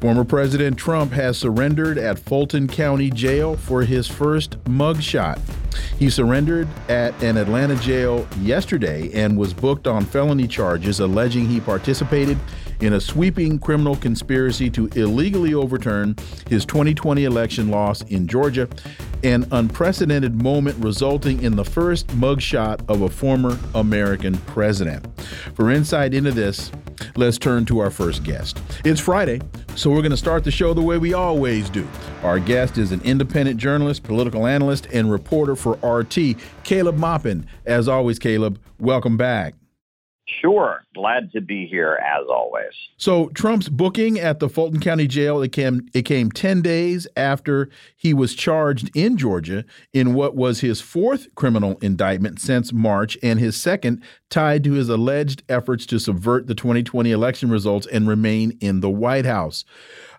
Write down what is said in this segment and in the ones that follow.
Former President Trump has surrendered at Fulton County Jail for his first mugshot. He surrendered at an Atlanta jail yesterday and was booked on felony charges alleging he participated in a sweeping criminal conspiracy to illegally overturn his 2020 election loss in Georgia, an unprecedented moment resulting in the first mugshot of a former American president. For insight into this, let's turn to our first guest. It's Friday, so we're going to start the show the way we always do. Our guest is an independent journalist, political analyst, and reporter for RT, Caleb Maupin. As always, Caleb, welcome back. Sure. Glad to be here as always. So Trump's booking at the Fulton County Jail it came it came 10 days after he was charged in Georgia in what was his fourth criminal indictment since March and his second tied to his alleged efforts to subvert the 2020 election results and remain in the White House.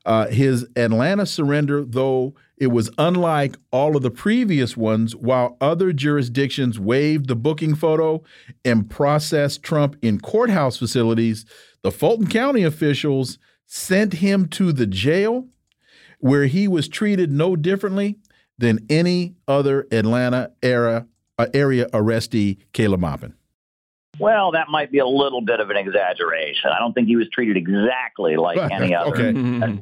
Uh, his Atlanta surrender, though it was unlike all of the previous ones, while other jurisdictions waived the booking photo and processed Trump in courthouse facilities, the Fulton County officials sent him to the jail where he was treated no differently than any other Atlanta era, uh, area arrestee, Caleb Maupin. Well, that might be a little bit of an exaggeration. I don't think he was treated exactly like any other okay.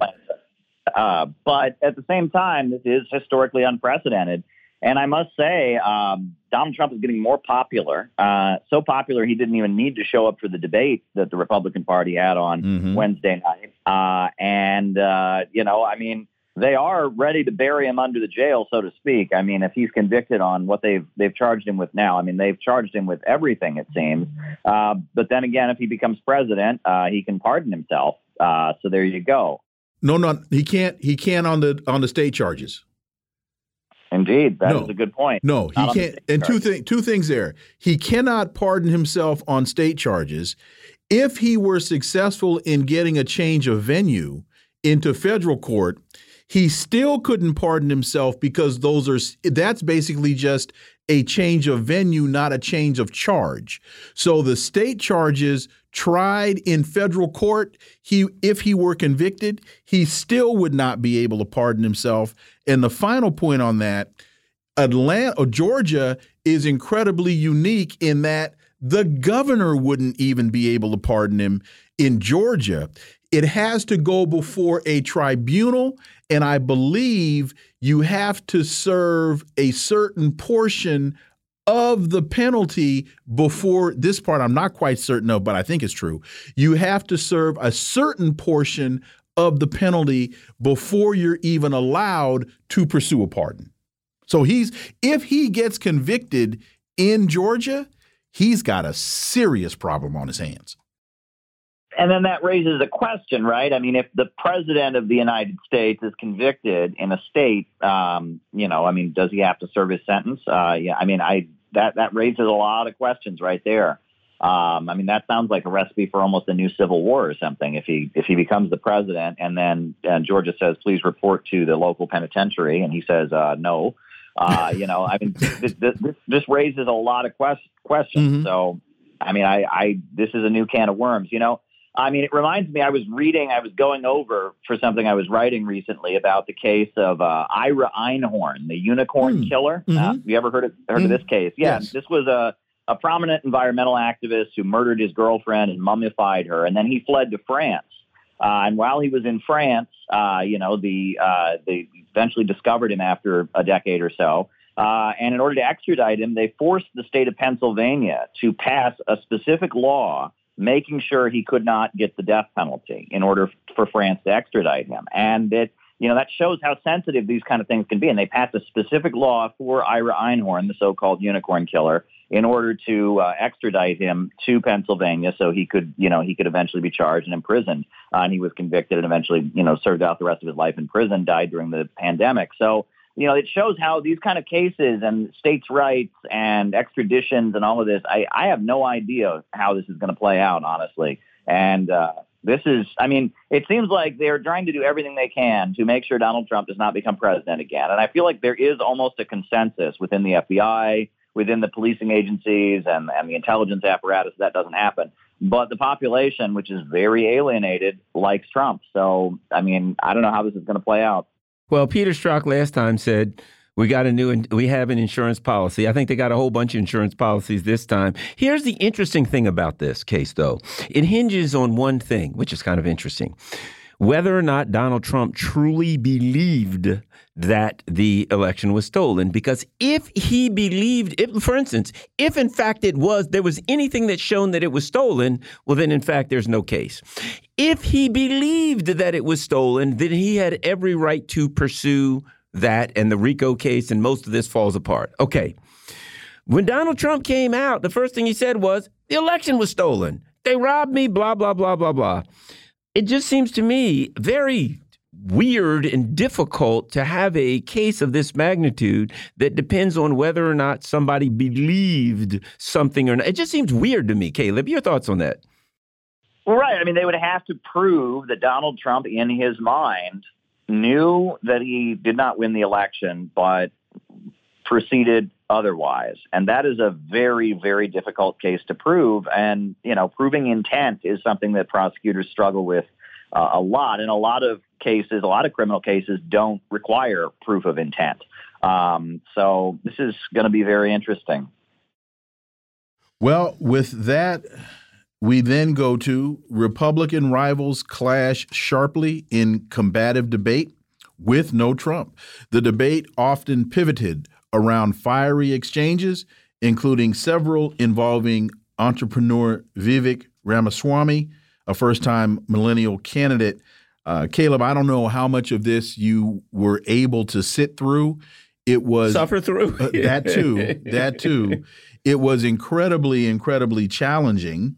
Uh, but at the same time, this is historically unprecedented. And I must say, um, Donald Trump is getting more popular. Uh, so popular, he didn't even need to show up for the debate that the Republican Party had on mm-hmm. Wednesday night. Uh, and, uh, you know, I mean, they are ready to bury him under the jail, so to speak. I mean, if he's convicted on what they've they've charged him with now, I mean, they've charged him with everything, it seems. Uh, but then again, if he becomes president, uh, he can pardon himself. Uh, so there you go. No, no, he can't. He can't on the on the state charges. Indeed, that no. is a good point. No, he Not can't. And two things. Two things there. He cannot pardon himself on state charges. If he were successful in getting a change of venue into federal court, he still couldn't pardon himself because those are that's basically just a change of venue, not a change of charge. So the state charges tried in federal court, he if he were convicted, he still would not be able to pardon himself. And the final point on that, Atlanta or uh, Georgia is incredibly unique in that the governor wouldn't even be able to pardon him in Georgia. It has to go before a tribunal and I believe you have to serve a certain portion of the penalty before this part I'm not quite certain of, but I think it's true. You have to serve a certain portion of the penalty before you're even allowed to pursue a pardon. So he's if he gets convicted in Georgia, he's got a serious problem on his hands. And then that raises a question, right? I mean, if the president of the United States is convicted in a state, um, you know, I mean, does he have to serve his sentence? Uh, yeah, I mean, I that that raises a lot of questions right there. Um, I mean, that sounds like a recipe for almost a new civil war or something. If he if he becomes the president, and then and Georgia says, "Please report to the local penitentiary," and he says, uh, "No," uh, you know, I mean, this, this, this raises a lot of quest- questions. Mm-hmm. So, I mean, I, I this is a new can of worms. You know, I mean, it reminds me. I was reading. I was going over for something I was writing recently about the case of uh, Ira Einhorn, the unicorn mm. killer. Mm-hmm. Uh, you ever heard of heard mm-hmm. of this case? Yeah, yes. this was a a prominent environmental activist who murdered his girlfriend and mummified her, and then he fled to France. Uh, and while he was in France, uh, you know, the uh, they eventually discovered him after a decade or so. Uh, and in order to extradite him, they forced the state of Pennsylvania to pass a specific law making sure he could not get the death penalty in order for France to extradite him. And it you know, that shows how sensitive these kind of things can be. And they passed a specific law for Ira Einhorn, the so-called unicorn killer, in order to uh, extradite him to Pennsylvania so he could, you know, he could eventually be charged and imprisoned. Uh, and he was convicted and eventually, you know, served out the rest of his life in prison, died during the pandemic. So, you know, it shows how these kind of cases and states' rights and extraditions and all of this, I, I have no idea how this is going to play out, honestly. And, uh, this is, I mean, it seems like they're trying to do everything they can to make sure Donald Trump does not become president again. And I feel like there is almost a consensus within the FBI, within the policing agencies, and, and the intelligence apparatus that doesn't happen. But the population, which is very alienated, likes Trump. So, I mean, I don't know how this is going to play out. Well, Peter Strzok last time said we got a new, we have an insurance policy. I think they got a whole bunch of insurance policies this time. Here's the interesting thing about this case, though it hinges on one thing, which is kind of interesting whether or not Donald Trump truly believed that the election was stolen. Because if he believed, if, for instance, if in fact it was, there was anything that shown that it was stolen, well, then in fact there's no case. If he believed that it was stolen, then he had every right to pursue that and the RICO case, and most of this falls apart. Okay. When Donald Trump came out, the first thing he said was, the election was stolen. They robbed me, blah, blah, blah, blah, blah. It just seems to me very weird and difficult to have a case of this magnitude that depends on whether or not somebody believed something or not. It just seems weird to me. Caleb, your thoughts on that? Well, right. I mean, they would have to prove that Donald Trump, in his mind, knew that he did not win the election, but proceeded otherwise. And that is a very, very difficult case to prove. And, you know, proving intent is something that prosecutors struggle with uh, a lot. In a lot of cases, a lot of criminal cases don't require proof of intent. Um, so this is going to be very interesting. Well, with that, we then go to Republican rivals clash sharply in combative debate with no Trump. The debate often pivoted around fiery exchanges, including several involving entrepreneur Vivek Ramaswamy, a first time millennial candidate. Uh, Caleb, I don't know how much of this you were able to sit through. It was suffer through uh, that too. That too. It was incredibly, incredibly challenging.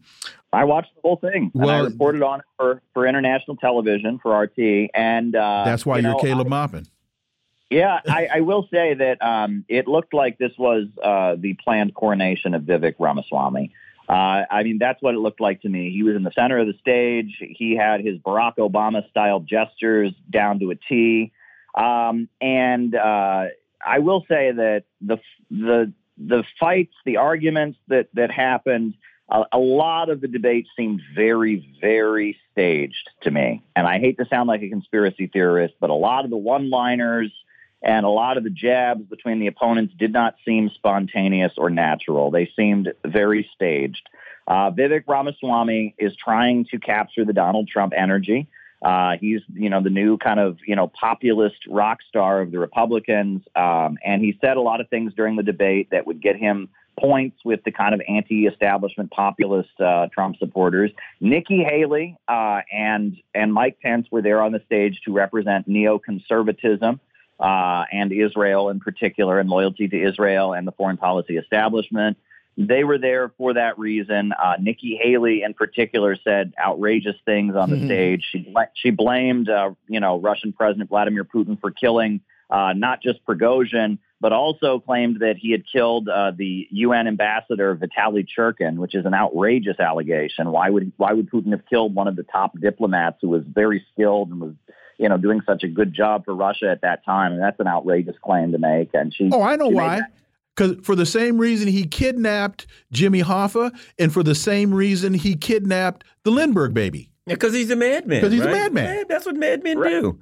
I watched the whole thing. Well, I reported on it for, for international television for RT, and uh, that's why you are Caleb I, Maupin. Yeah, I, I, will say that um, it looked like this was uh, the planned coronation of Vivek Ramaswamy. Uh, I mean, that's what it looked like to me. He was in the center of the stage. He had his Barack Obama style gestures down to a T. Um, and uh, I will say that the the the fights, the arguments that that happened, a, a lot of the debate seemed very, very staged to me. And I hate to sound like a conspiracy theorist, but a lot of the one-liners and a lot of the jabs between the opponents did not seem spontaneous or natural. They seemed very staged. Uh, Vivek Ramaswamy is trying to capture the Donald Trump energy. Uh, he's, you know, the new kind of, you know, populist rock star of the Republicans. Um, and he said a lot of things during the debate that would get him points with the kind of anti-establishment populist uh, Trump supporters. Nikki Haley uh, and and Mike Pence were there on the stage to represent neoconservatism uh, and Israel in particular, and loyalty to Israel and the foreign policy establishment. They were there for that reason. Uh, Nikki Haley, in particular, said outrageous things on the mm-hmm. stage. She she blamed, uh, you know, Russian President Vladimir Putin for killing uh, not just Prigozhin, but also claimed that he had killed uh, the UN ambassador Vitaly Churkin, which is an outrageous allegation. Why would why would Putin have killed one of the top diplomats who was very skilled and was you know, doing such a good job for Russia at that time. And that's an outrageous claim to make. And she. Oh, I know why. Because for the same reason he kidnapped Jimmy Hoffa, and for the same reason he kidnapped the Lindbergh baby. Yeah, because he's a madman. Because he's right? a madman. Yeah, that's what madmen right. do.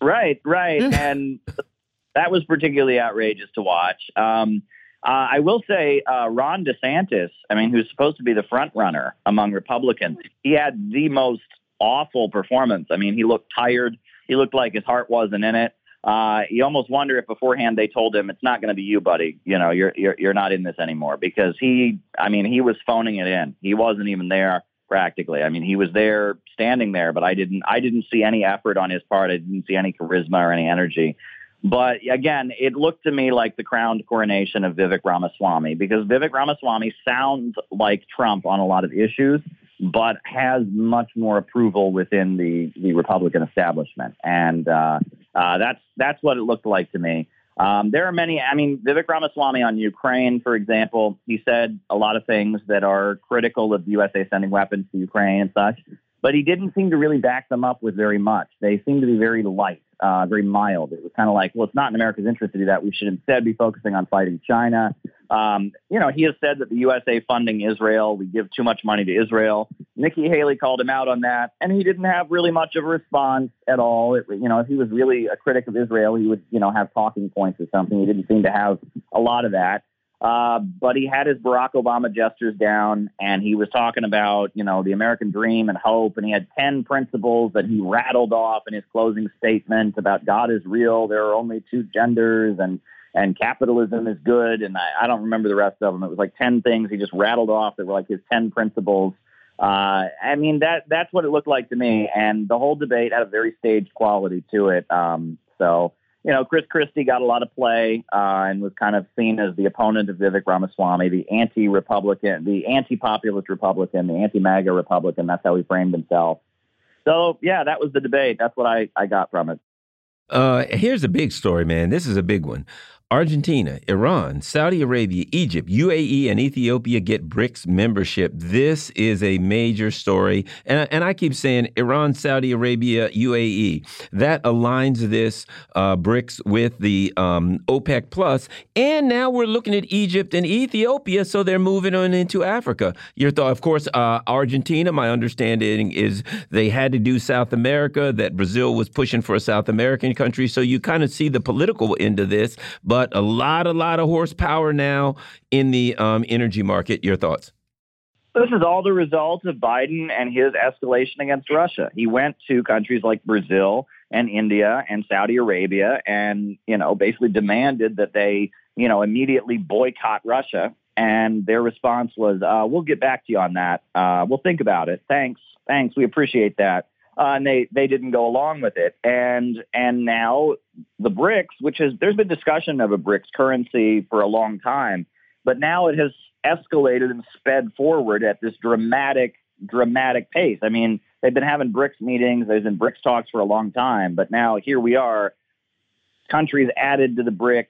Right, right. and that was particularly outrageous to watch. Um, uh, I will say uh, Ron DeSantis, I mean, who's supposed to be the front runner among Republicans, he had the most awful performance. I mean, he looked tired. He looked like his heart wasn't in it. Uh, you almost wonder if beforehand they told him it's not going to be you, buddy. You know, you're, you're you're not in this anymore because he. I mean, he was phoning it in. He wasn't even there. practically. I mean, he was there, standing there, but I didn't. I didn't see any effort on his part. I didn't see any charisma or any energy. But again, it looked to me like the crowned coronation of Vivek Ramaswamy because Vivek Ramaswamy sounds like Trump on a lot of issues, but has much more approval within the, the Republican establishment. And uh, uh, that's, that's what it looked like to me. Um, there are many, I mean, Vivek Ramaswamy on Ukraine, for example, he said a lot of things that are critical of the USA sending weapons to Ukraine and such, but he didn't seem to really back them up with very much. They seem to be very light uh, very mild. It was kind of like, well, it's not in America's interest to do that. We should instead be focusing on fighting China. Um, you know, he has said that the USA funding Israel, we give too much money to Israel. Nikki Haley called him out on that, and he didn't have really much of a response at all. It, you know, if he was really a critic of Israel, he would, you know, have talking points or something. He didn't seem to have a lot of that. Uh, but he had his Barack Obama gestures down, and he was talking about, you know, the American dream and hope, and he had ten principles that he rattled off in his closing statement about God is real, there are only two genders, and and capitalism is good, and I, I don't remember the rest of them. It was like ten things he just rattled off that were like his ten principles. Uh, I mean that that's what it looked like to me, and the whole debate had a very staged quality to it. Um, so you know, Chris Christie got a lot of play uh, and was kind of seen as the opponent of Vivek Ramaswamy, the anti-Republican, the anti-populist Republican, the anti-MAGA Republican. That's how he framed himself. So, yeah, that was the debate. That's what I, I got from it. Uh, here's a big story, man. This is a big one. Argentina, Iran, Saudi Arabia, Egypt, UAE, and Ethiopia get BRICS membership. This is a major story. And, and I keep saying Iran, Saudi Arabia, UAE. That aligns this uh, BRICS with the um, OPEC Plus. And now we're looking at Egypt and Ethiopia, so they're moving on into Africa. Your thought, of course, uh, Argentina, my understanding is they had to do South America, that Brazil was pushing for a South American country. So you kind of see the political end of this. But but a lot, a lot of horsepower now in the um, energy market. Your thoughts? This is all the result of Biden and his escalation against Russia. He went to countries like Brazil and India and Saudi Arabia and, you know, basically demanded that they, you know, immediately boycott Russia. And their response was, uh, we'll get back to you on that. Uh, we'll think about it. Thanks. Thanks. We appreciate that uh, and they they didn't go along with it. And and now the BRICS, which is there's been discussion of a BRICS currency for a long time, but now it has escalated and sped forward at this dramatic dramatic pace. I mean, they've been having BRICS meetings, there's been BRICS talks for a long time, but now here we are, countries added to the BRICS,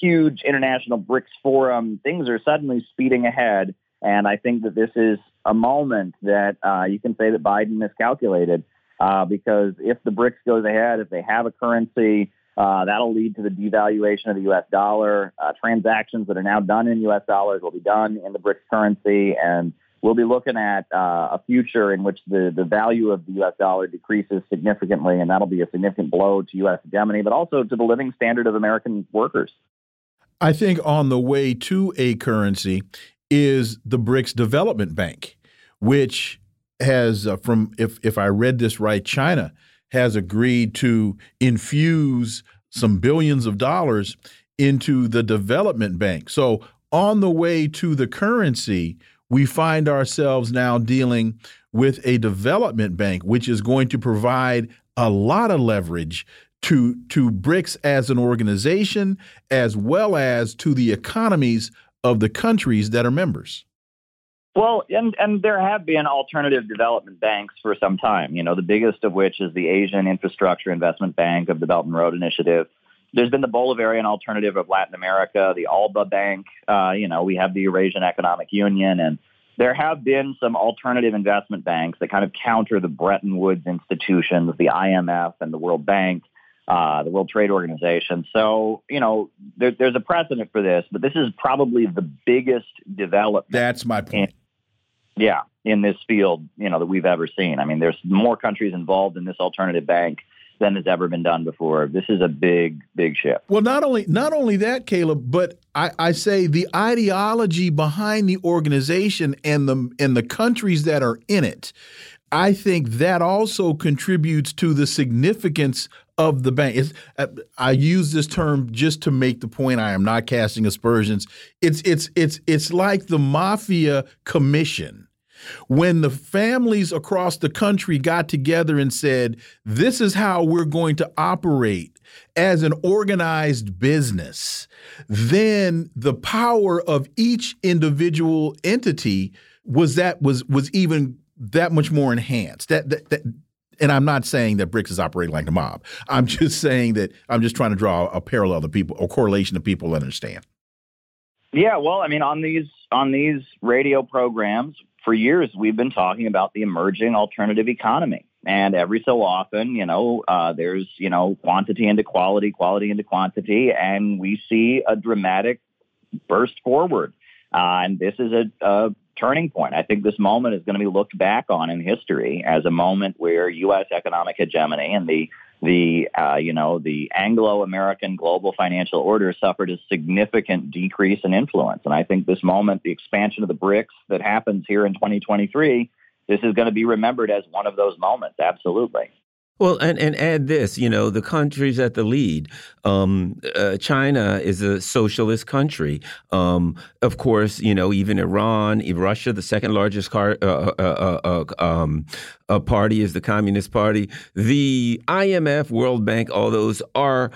huge international BRICS forum. Things are suddenly speeding ahead. And I think that this is a moment that uh, you can say that Biden miscalculated uh, because if the BRICS goes ahead, if they have a currency, uh, that'll lead to the devaluation of the U.S. dollar. Uh, transactions that are now done in U.S. dollars will be done in the BRICS currency, and we'll be looking at uh, a future in which the, the value of the U.S. dollar decreases significantly, and that'll be a significant blow to U.S. hegemony, but also to the living standard of American workers. I think on the way to a currency is the BRICS Development Bank, which has uh, from if if I read this right, China has agreed to infuse some billions of dollars into the development bank. So on the way to the currency, we find ourselves now dealing with a development bank, which is going to provide a lot of leverage to to BRICS as an organization, as well as to the economies of the countries that are members. Well, and, and there have been alternative development banks for some time, you know, the biggest of which is the Asian Infrastructure Investment Bank of the Belt and Road Initiative. There's been the Bolivarian alternative of Latin America, the ALBA Bank. Uh, you know, we have the Eurasian Economic Union, and there have been some alternative investment banks that kind of counter the Bretton Woods institutions, the IMF and the World Bank, uh, the World Trade Organization. So, you know, there, there's a precedent for this, but this is probably the biggest development. That's my point. Yeah, in this field, you know, that we've ever seen. I mean, there's more countries involved in this alternative bank than has ever been done before. This is a big, big shift. Well, not only not only that, Caleb, but I, I say the ideology behind the organization and the and the countries that are in it. I think that also contributes to the significance of the bank. It's, uh, I use this term just to make the point. I am not casting aspersions. It's it's it's it's like the mafia commission when the families across the country got together and said, This is how we're going to operate as an organized business, then the power of each individual entity was that was was even that much more enhanced. That, that, that and I'm not saying that BRICS is operating like the mob. I'm just saying that I'm just trying to draw a parallel to people, a correlation to people understand. Yeah, well, I mean, on these on these radio programs, for years we've been talking about the emerging alternative economy. And every so often, you know, uh, there's, you know, quantity into quality, quality into quantity, and we see a dramatic burst forward. Uh, and this is a, a turning point. I think this moment is going to be looked back on in history as a moment where U.S. economic hegemony and the the uh, you know the Anglo-American global financial order suffered a significant decrease in influence, and I think this moment, the expansion of the BRICS that happens here in 2023, this is going to be remembered as one of those moments. Absolutely. Well, and, and add this, you know, the countries at the lead. Um, uh, China is a socialist country. Um, of course, you know, even Iran, Russia, the second largest car, uh, uh, uh, uh um, party is the Communist Party. The IMF, World Bank, all those are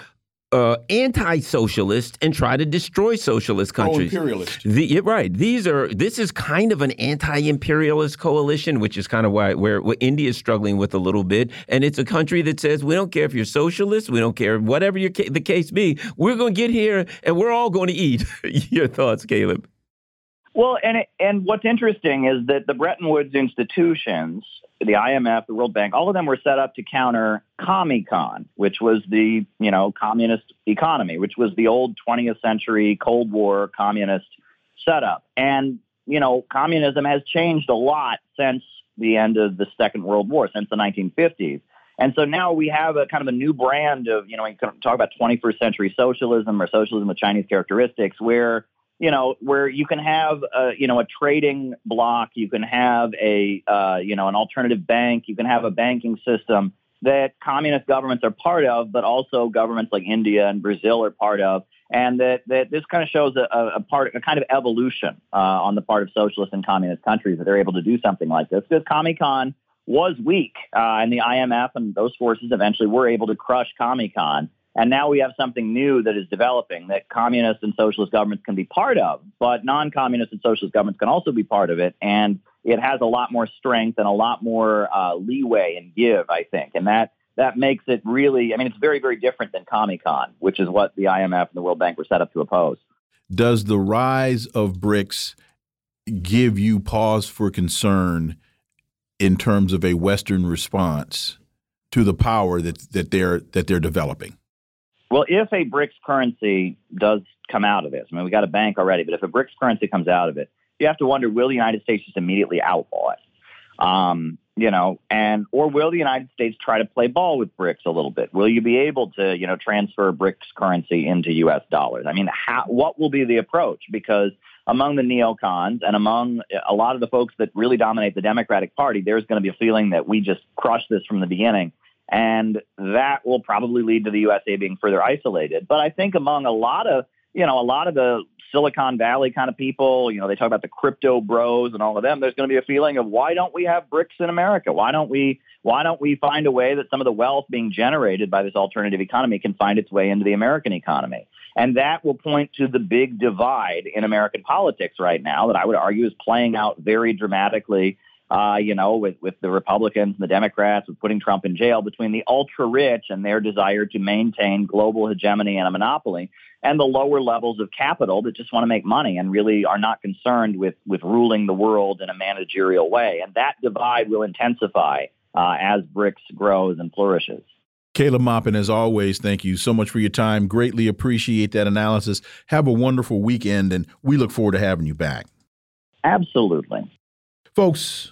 uh, anti-socialist and try to destroy socialist countries. Oh, imperialist. The, right. These are. This is kind of an anti-imperialist coalition, which is kind of why where, where India is struggling with a little bit. And it's a country that says we don't care if you're socialist, we don't care whatever your the case be. We're going to get here and we're all going to eat. your thoughts, Caleb? Well, and it, and what's interesting is that the Bretton Woods institutions, the IMF, the World Bank, all of them were set up to counter Comecon, which was the you know communist economy, which was the old 20th century Cold War communist setup. And you know, communism has changed a lot since the end of the Second World War, since the 1950s. And so now we have a kind of a new brand of, you know, can talk about 21st century socialism or socialism with Chinese characteristics, where you know, where you can have, a, you know, a trading block, you can have a, uh, you know, an alternative bank, you can have a banking system that communist governments are part of, but also governments like India and Brazil are part of, and that, that this kind of shows a, a part, a kind of evolution uh, on the part of socialist and communist countries that they're able to do something like this. Because Comecon was weak, uh, and the IMF and those forces eventually were able to crush Comecon. And now we have something new that is developing that communist and socialist governments can be part of, but non communist and socialist governments can also be part of it. And it has a lot more strength and a lot more uh, leeway and give, I think. And that, that makes it really, I mean, it's very, very different than Comecon, which is what the IMF and the World Bank were set up to oppose. Does the rise of BRICS give you pause for concern in terms of a Western response to the power that, that, they're, that they're developing? Well, if a BRICS currency does come out of this, I mean, we got a bank already, but if a BRICS currency comes out of it, you have to wonder, will the United States just immediately outlaw it? Um, you know, and or will the United States try to play ball with BRICS a little bit? Will you be able to, you know, transfer BRICS currency into U.S. dollars? I mean, how, what will be the approach? Because among the neocons and among a lot of the folks that really dominate the Democratic Party, there's going to be a feeling that we just crushed this from the beginning and that will probably lead to the USA being further isolated. But I think among a lot of, you know, a lot of the Silicon Valley kind of people, you know, they talk about the crypto bros and all of them. There's going to be a feeling of why don't we have BRICS in America? Why don't we why don't we find a way that some of the wealth being generated by this alternative economy can find its way into the American economy? And that will point to the big divide in American politics right now that I would argue is playing out very dramatically uh, you know, with, with the Republicans and the Democrats, with putting Trump in jail, between the ultra rich and their desire to maintain global hegemony and a monopoly, and the lower levels of capital that just want to make money and really are not concerned with, with ruling the world in a managerial way. And that divide will intensify uh, as BRICS grows and flourishes. Caleb Maupin, as always, thank you so much for your time. Greatly appreciate that analysis. Have a wonderful weekend, and we look forward to having you back. Absolutely. Folks,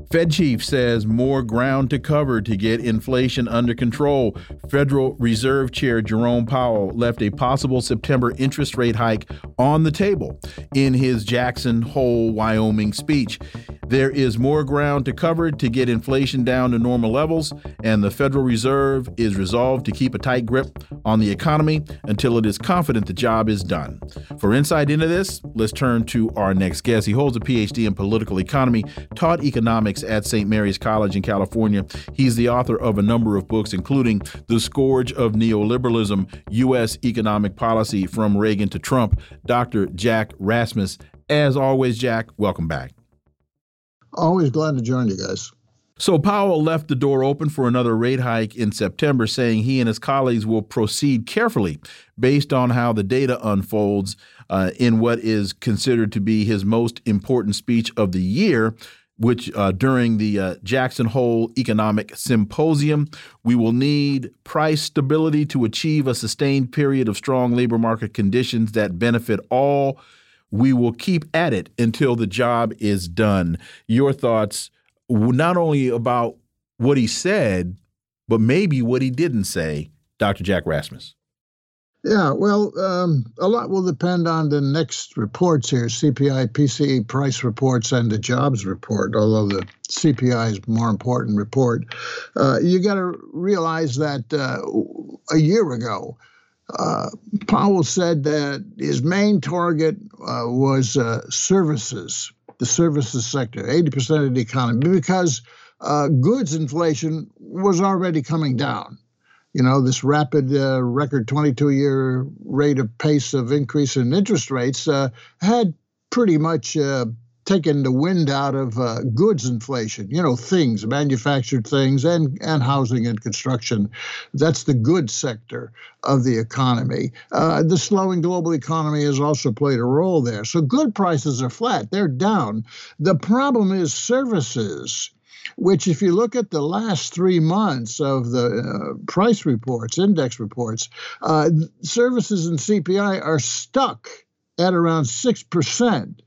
Fed chief says more ground to cover to get inflation under control. Federal Reserve Chair Jerome Powell left a possible September interest rate hike on the table in his Jackson Hole, Wyoming speech. There is more ground to cover to get inflation down to normal levels, and the Federal Reserve is resolved to keep a tight grip on the economy until it is confident the job is done. For insight into this, let's turn to our next guest. He holds a PhD in political economy, taught economics at St. Mary's College in California. He's the author of a number of books, including The Scourge of Neoliberalism U.S. Economic Policy from Reagan to Trump. Dr. Jack Rasmus. As always, Jack, welcome back. Always glad to join you guys. So Powell left the door open for another rate hike in September, saying he and his colleagues will proceed carefully based on how the data unfolds uh, in what is considered to be his most important speech of the year. Which uh, during the uh, Jackson Hole Economic Symposium, we will need price stability to achieve a sustained period of strong labor market conditions that benefit all we will keep at it until the job is done. Your thoughts, not only about what he said, but maybe what he didn't say, Dr. Jack Rasmus. Yeah, well, um, a lot will depend on the next reports here CPI, PCE price reports, and the jobs report, although the CPI is more important report. Uh, you got to realize that uh, a year ago, uh, Powell said that his main target uh, was uh, services, the services sector, 80% of the economy, because uh, goods inflation was already coming down. You know, this rapid uh, record 22 year rate of pace of increase in interest rates uh, had pretty much taken the wind out of uh, goods inflation. You know, things, manufactured things, and and housing and construction. That's the goods sector of the economy. Uh, the slowing global economy has also played a role there. So good prices are flat; they're down. The problem is services which, if you look at the last three months of the uh, price reports, index reports, uh, services and CPI are stuck at around 6%.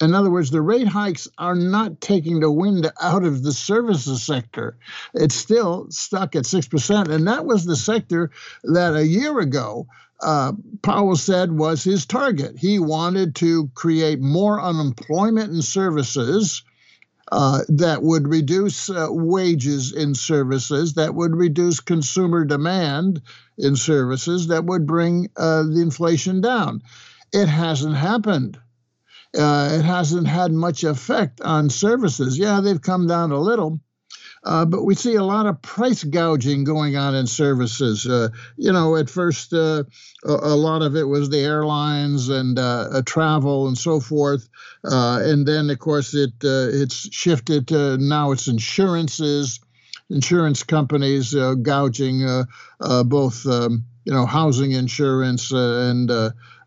In other words, the rate hikes are not taking the wind out of the services sector. It's still stuck at 6%. And that was the sector that a year ago uh, Powell said was his target. He wanted to create more unemployment in services. Uh, that would reduce uh, wages in services, that would reduce consumer demand in services, that would bring uh, the inflation down. It hasn't happened uh, it hasn't had much effect on services. Yeah, they've come down a little. Uh, but we see a lot of price gouging going on in services. Uh, you know, at first, uh, a, a, lot of it was the airlines and uh, travel and so forth, uh, and then of course it it's shifted to now it's insurances, insurance companies gouging both um, you know housing insurance and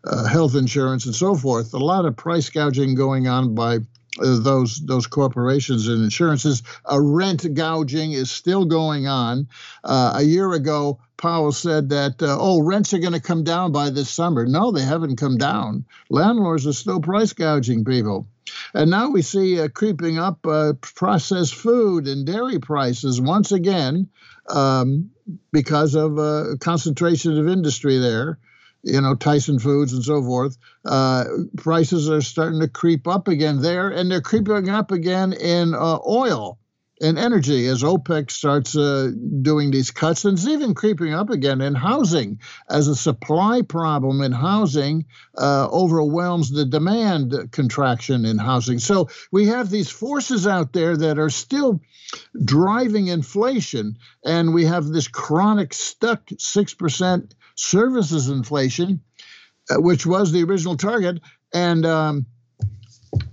uh, health insurance and so forth. A lot of price gouging going on by uh, those those corporations and insurances. A rent gouging is still going on. Uh, a year ago, Powell said that uh, oh rents are going to come down by this summer. No, they haven't come down. Landlords are still price gouging people. And now we see uh, creeping up uh, processed food and dairy prices once again um, because of uh, concentration of industry there you know, Tyson Foods and so forth, uh, prices are starting to creep up again there, and they're creeping up again in uh, oil and energy as OPEC starts uh, doing these cuts, and it's even creeping up again in housing as a supply problem in housing uh, overwhelms the demand contraction in housing. So we have these forces out there that are still driving inflation, and we have this chronic stuck six percent services inflation, uh, which was the original target, and um,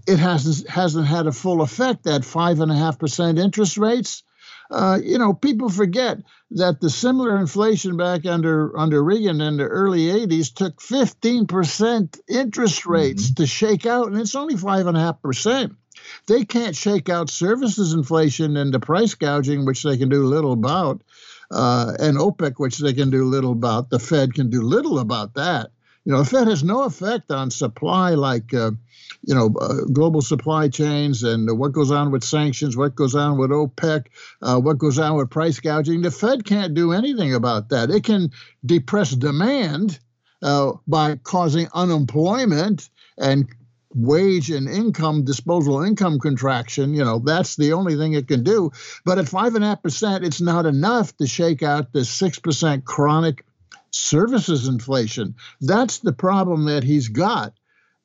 it hasn't hasn't had a full effect That five and a half percent interest rates. Uh, you know, people forget that the similar inflation back under under Reagan in the early '80s took 15 percent interest rates mm-hmm. to shake out, and it's only five and a half percent. They can't shake out services inflation and the price gouging, which they can do little about uh, and OPEC, which they can do little about. The Fed can do little about that. You know, the Fed has no effect on supply like, uh, you know, uh, global supply chains and what goes on with sanctions, what goes on with OPEC, uh, what goes on with price gouging. The Fed can't do anything about that. It can depress demand uh, by causing unemployment and wage and income disposable income contraction you know that's the only thing it can do. But at five and a half percent it's not enough to shake out the six percent chronic services inflation. That's the problem that he's got.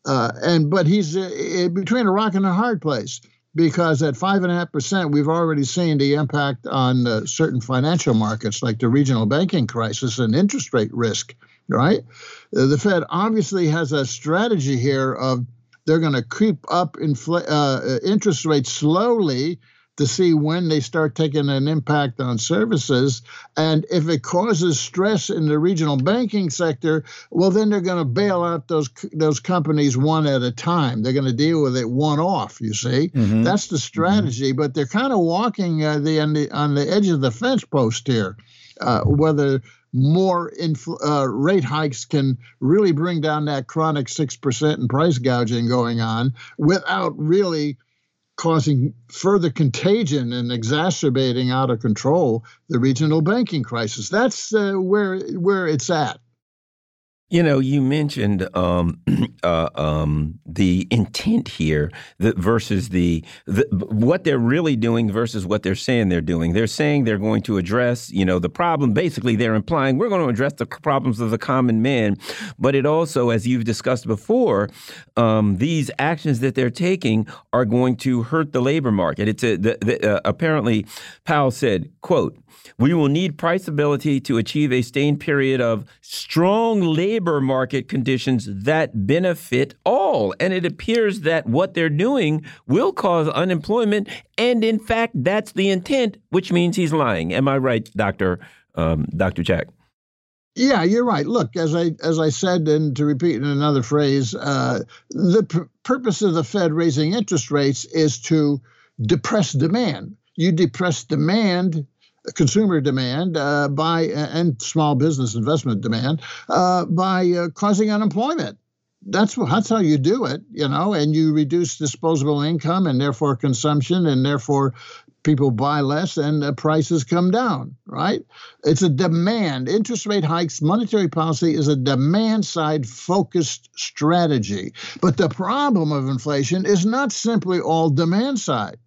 Uh, and but he's uh, between a rock and a hard place because at five and a half percent, we've already seen the impact on uh, certain financial markets, like the regional banking crisis and interest rate risk. Right, uh, the Fed obviously has a strategy here of they're going to creep up infl- uh, interest rates slowly to see when they start taking an impact on services. And if it causes stress in the regional banking sector, well, then they're going to bail out those those companies one at a time. They're going to deal with it one off. You see, mm-hmm. that's the strategy. Mm-hmm. But they're kind of walking uh, the, on the on the edge of the fence post here. Uh, whether more uh, rate hikes can really bring down that chronic 6% in price gouging going on without really causing further contagion and exacerbating out of control the regional banking crisis. That's uh, where where it's at. You know, you mentioned um, uh, um, the intent here that versus the, the, what they're really doing versus what they're saying they're doing. They're saying they're going to address, you know, the problem. Basically, they're implying we're going to address the problems of the common man. But it also, as you've discussed before, um, these actions that they're taking are going to hurt the labor market. It's a, the, uh, apparently Powell said, "quote." We will need price stability to achieve a sustained period of strong labor market conditions that benefit all. And it appears that what they're doing will cause unemployment. And in fact, that's the intent, which means he's lying. Am I right, Dr. Um, Dr. Jack? Yeah, you're right. Look, as I as I said, and to repeat in another phrase, uh, the purpose of the Fed raising interest rates is to depress demand. You depress demand, consumer demand uh, by and small business investment demand uh, by uh, causing unemployment. That's that's how you do it, you know, and you reduce disposable income and therefore consumption, and therefore people buy less and prices come down, right? It's a demand. Interest rate hikes, monetary policy is a demand side focused strategy. But the problem of inflation is not simply all demand side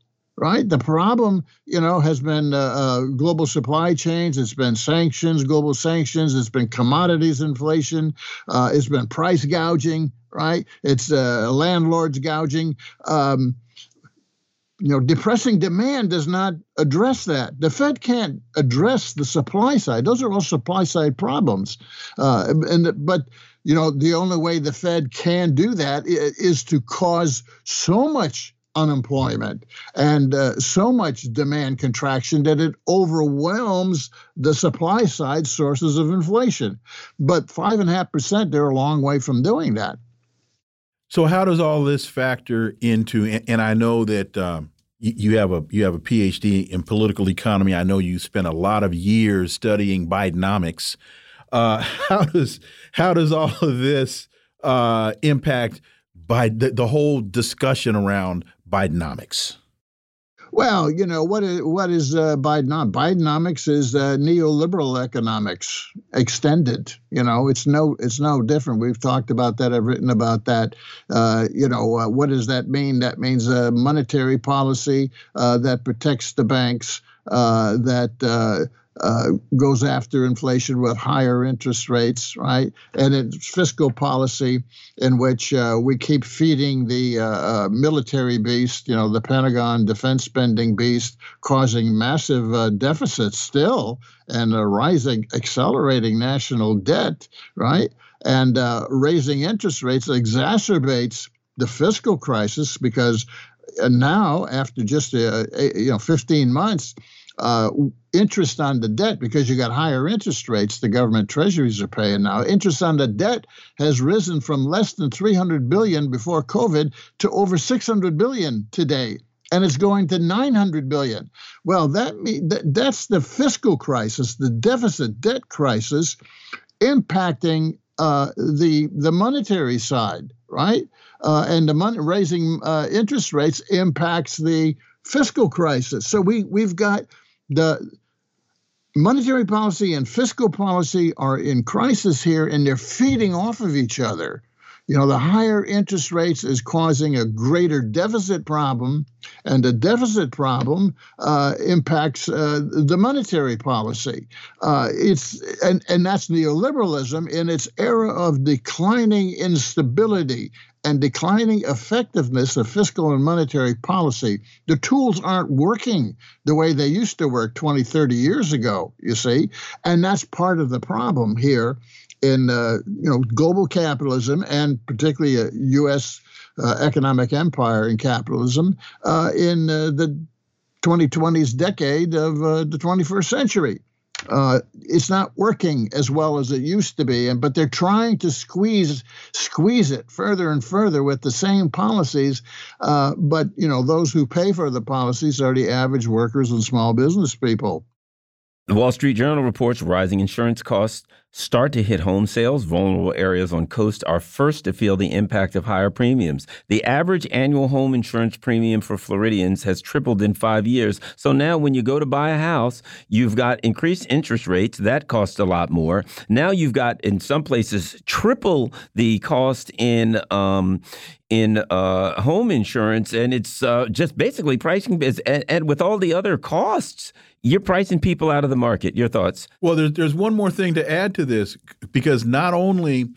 right? The problem, you know, has been uh, uh, global supply chains. It's been sanctions, global sanctions. It's been commodities inflation. Uh, it's been price gouging, right? It's uh, landlords gouging. Um, you know, depressing demand does not address that. The Fed can't address the supply side; those are all supply side problems. Uh, and but you know, the only way the Fed can do that is to cause so much unemployment and uh, so much demand contraction that it overwhelms the supply side sources of inflation. But five and a half percent, they're a long way from doing that. So how does all this factor into? And I know that um, you have a you have a PhD in political economy. I know you spent a lot of years studying Bidenomics. Uh, how does how does all of this uh, impact by the, the whole discussion around Bidenomics? Well, you know what is what is uh, Biden? Bidenomics is uh, neoliberal economics extended. You know, it's no it's no different. We've talked about that. I've written about that. Uh, you know, uh, what does that mean? That means a monetary policy uh, that protects the banks, uh, that uh, goes after inflation with higher interest rates, right? And it's fiscal policy in which uh, we keep feeding the uh, uh military beast, you know, the Pentagon defense spending beast, causing massive uh, deficits still and a rising, accelerating national debt, right? And uh, raising interest rates exacerbates the fiscal crisis because now, after just you know 15 months, uh, interest on the debt because you got higher interest rates the government treasuries are paying now interest on the debt has risen from less than 300 billion before covid to over 600 billion today and it's going to 900 billion. Well, that, that that's the fiscal crisis, the deficit debt crisis, impacting uh, the the monetary side, right? Uh, and the money raising uh, interest rates impacts the fiscal crisis. So we we've got the monetary policy and fiscal policy are in crisis here, and they're feeding off of each other. You know, the higher interest rates is causing a greater deficit problem, and the deficit problem uh, impacts uh, the monetary policy. Uh, it's and and that's neoliberalism in its era of declining instability and declining effectiveness of fiscal and monetary policy. The tools aren't working the way they used to work 20, 30 years ago, you see. And that's part of the problem here in uh, you know global capitalism and particularly a U.S. Uh, economic empire in capitalism uh, in uh, the 2020s decade of uh, the 21st century. Uh, it's not working as well as it used to be, and but they're trying to squeeze squeeze it further and further with the same policies. Uh, but you know, those who pay for the policies are the average workers and small business people. The Wall Street Journal reports rising insurance costs start to hit home sales. Vulnerable areas on coast are first to feel the impact of higher premiums. The average annual home insurance premium for Floridians has tripled in five years. So now when you go to buy a house, you've got increased interest rates. That costs a lot more. Now you've got, in some places, triple the cost in um, in uh, home insurance, and it's uh, just basically pricing. And, and with all the other costs, you're pricing people out of the market. Your thoughts? Well, there's there's one more thing to add to this because not only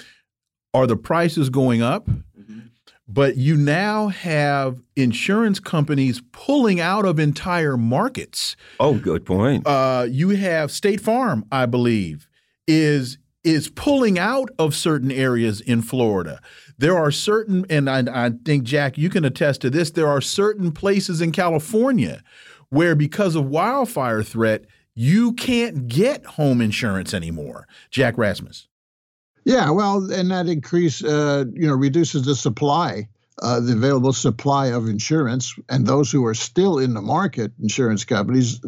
are the prices going up, mm -hmm. but you now have insurance companies pulling out of entire markets. Oh, good point. Uh, you have State Farm, I believe, is is pulling out of certain areas in Florida. There are certain, and I, I think Jack, you can attest to this. There are certain places in California where because of wildfire threat, you can't get home insurance anymore. Jack Rasmus. Yeah, well, and that increase, uh, you know, reduces the supply, uh, the available supply of insurance, and those who are still in the market, insurance companies,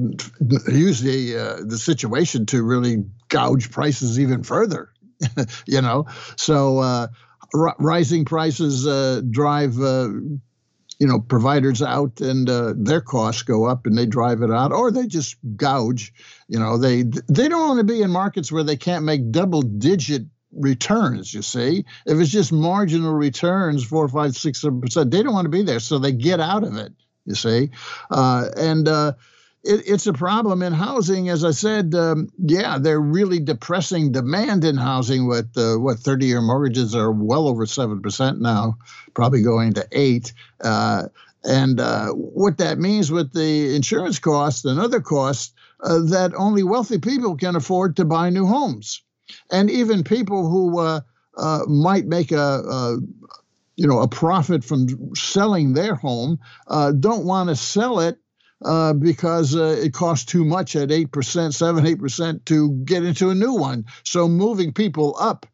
use the uh, the situation to really gouge prices even further. you know, so uh, rising prices uh, drive uh, you know providers out and uh, their costs go up and they drive it out or they just gouge you know they they don't want to be in markets where they can't make double digit returns you see? If it's just marginal returns four five six seven percent they don't want to be there so they get out of it you see? Uh, and uh, it, it's a problem in housing. As I said, um, yeah, they're really depressing demand in housing. With uh, what 30-year mortgages are well over seven percent now, probably going to eight. Uh, and uh, what that means with the insurance costs and other costs uh, that only wealthy people can afford to buy new homes, and even people who uh, uh, might make a, a you know a profit from selling their home don't want to sell it uh, because uh, it costs too much at 8%, 7 8% to get into a new one. So moving people up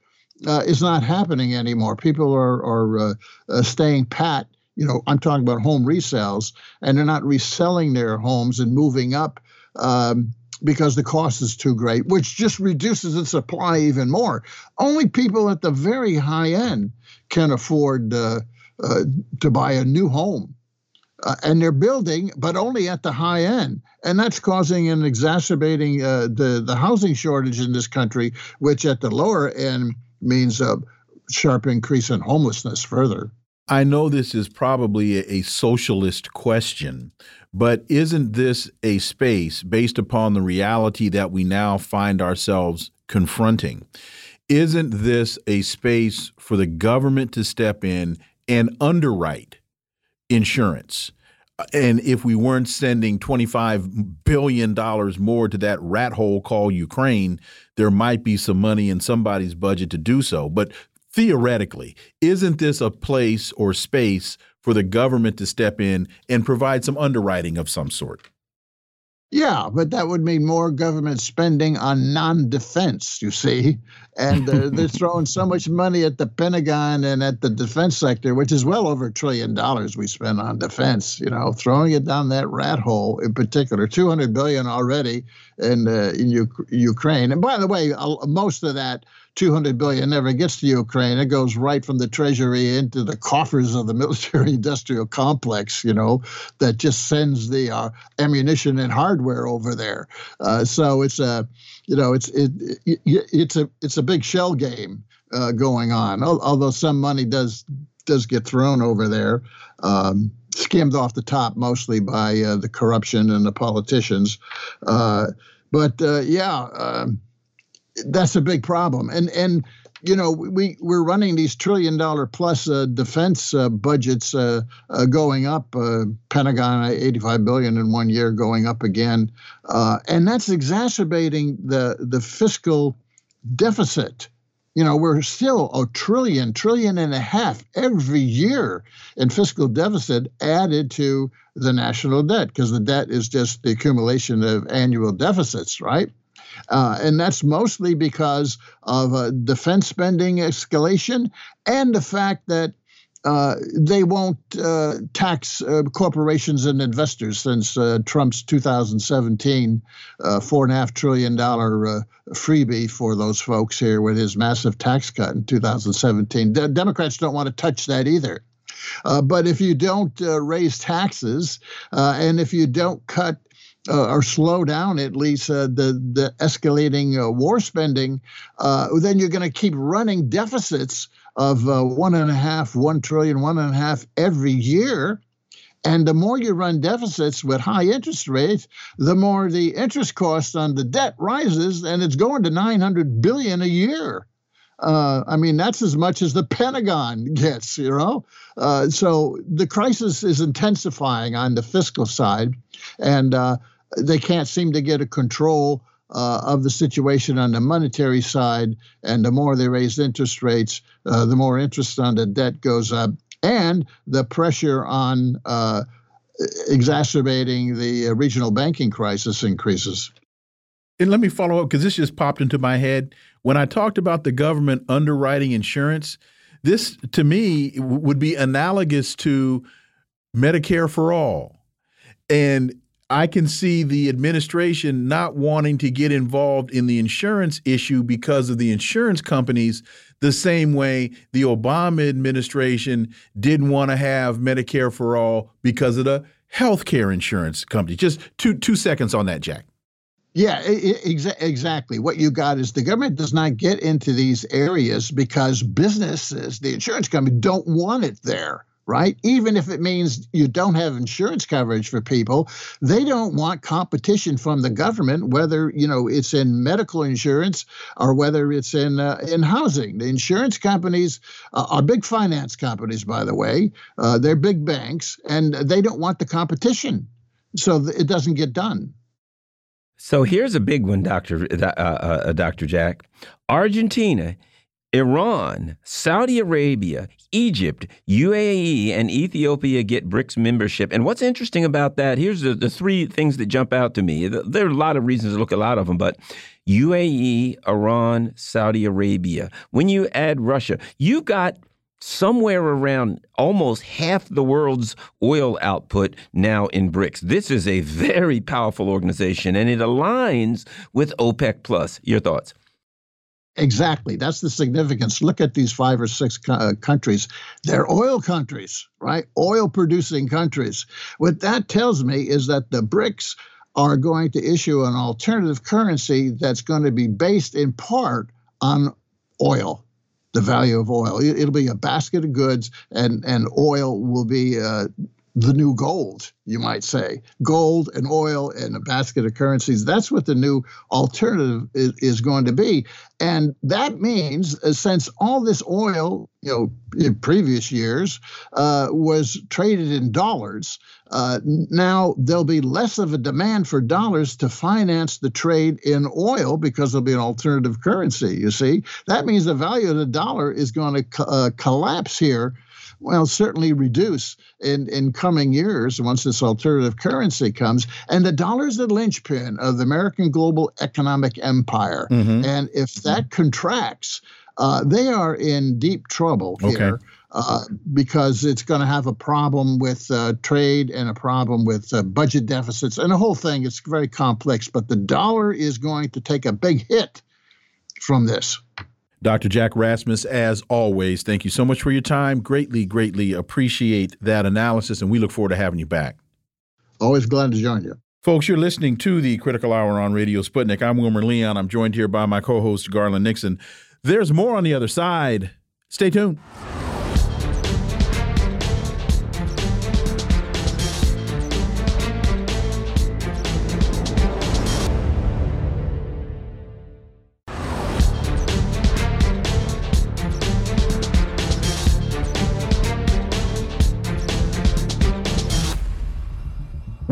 uh, is not happening anymore. People are, are uh, uh, staying pat. You know, I'm talking about home resales, and they're not reselling their homes and moving up um, because the cost is too great, which just reduces the supply even more. Only people at the very high end can afford uh, to buy a new home uh, and they're building, but only at the high end, and that's causing and exacerbating uh, the the housing shortage in this country, which at the lower end means a sharp increase in homelessness further. I know this is probably a, a socialist question, but isn't this a space based upon the reality that we now find ourselves confronting? Isn't this a space for the government to step in and underwrite? Insurance. And if we weren't sending $25 billion more to that rat hole called Ukraine, there might be some money in somebody's budget to do so. But theoretically, isn't this a place or space for the government to step in and provide some underwriting of some sort? Yeah, but that would mean more government spending on non defense, you see. And uh, they're throwing so much money at the Pentagon and at the defense sector, which is well over a trillion dollars we spend on defense, you know, throwing it down that rat hole in particular. 200 billion already in, uh, in U- Ukraine. And by the way, most of that 200 billion never gets to Ukraine. It goes right from the treasury into the coffers of the military industrial complex, you know, that just sends the uh, ammunition and hardware over there. Uh, so it's a, you know, it's it, it, it's a it's a big shell game uh, going on. Although some money does does get thrown over there, um, skimmed off the top mostly by uh, the corruption and the politicians. Uh, but uh, yeah. Um, that's a big problem. And and you know we we're running these trillion dollar plus uh, defense uh, budgets uh, uh going up. Uh, Pentagon 85 billion in one year, going up again, uh, and that's exacerbating the the fiscal deficit. You know, we're still a trillion, trillion and a half every year in fiscal deficit added to the national debt because the debt is just the accumulation of annual deficits, right? Uh, and that's mostly because of uh, defense spending escalation and the fact that uh, they won't uh, tax uh, corporations and investors since uh, Trump's 2017 four and a half trillion dollar freebie for those folks here with his massive tax cut in 2017. De- Democrats don't want to touch that either. but if you don't raise taxes and if you don't cut uh, or slow down at least uh, the the escalating uh, war spending, uh, then you're going to keep running deficits of uh, one and a half, one trillion, one and a half every year. And the more you run deficits with high interest rates, the more the interest cost on the debt rises, and it's going to 900 billion a year. Uh, I mean, that's as much as the Pentagon gets, you know. Uh, so the crisis is intensifying on the fiscal side, and uh, they can't seem to get a control uh, of the situation on the monetary side. And the more they raise interest rates, uh, the more interest on the debt goes up, and the pressure on uh, exacerbating the regional banking crisis increases. And let me follow up because this just popped into my head. When I talked about the government underwriting insurance, this to me would be analogous to Medicare for all. And I can see the administration not wanting to get involved in the insurance issue because of the insurance companies, the same way the Obama administration didn't want to have Medicare for all because of the healthcare insurance company. Just two two seconds on that, Jack. Yeah, exa exactly. What you got is the government does not get into these areas because businesses, the insurance company, don't want it there right? Even if it means you don't have insurance coverage for people, they don't want competition from the government, whether you know it's in medical insurance or whether it's in uh, in housing. The insurance companies uh, are big finance companies, by the way. Uh, they're big banks, and they don't want the competition, so it doesn't get done. So here's a big one, Doctor uh, uh, uh, Doctor Jack. Argentina Iran, Saudi Arabia, Egypt, UAE, and Ethiopia get BRICS membership. And what's interesting about that, here's the, the three things that jump out to me. There are a lot of reasons to look at a lot of them, but UAE, Iran, Saudi Arabia. When you add Russia, you've got somewhere around almost half the world's oil output now in BRICS. This is a very powerful organization and it aligns with OPEC plus. Your thoughts? Exactly. That's the significance. Look at these five or six uh, countries. They're oil countries, right? Oil producing countries. What that tells me is that the BRICS are going to issue an alternative currency that's going to be based in part on oil, the value of oil. It'll be a basket of goods, and, and oil will be uh, the new gold, you might say. Gold and oil and a basket of currencies. That's what the new alternative is, is going to be. And that means, uh, since all this oil, you know, in previous years uh, was traded in dollars, uh, now there'll be less of a demand for dollars to finance the trade in oil because there'll be an alternative currency. You see, that means the value of the dollar is going to co- uh, collapse here well, certainly reduce in, in coming years once this alternative currency comes. And the dollar is the linchpin of the American global economic empire. Mm-hmm. And if that contracts, uh, they are in deep trouble here. Uh, because it's going to have a problem with uh, trade and a problem with uh, budget deficits and the whole thing. It's very complex, but the dollar is going to take a big hit from this. Dr. Jack Rasmus, as always, thank you so much for your time. Greatly, greatly appreciate that analysis, and we look forward to having you back. Always glad to join you. Folks, you're listening to the Critical Hour on Radio Sputnik. I'm Wilmer Leon. I'm joined here by my co host, Garland Nixon. There's more on the other side. Stay tuned.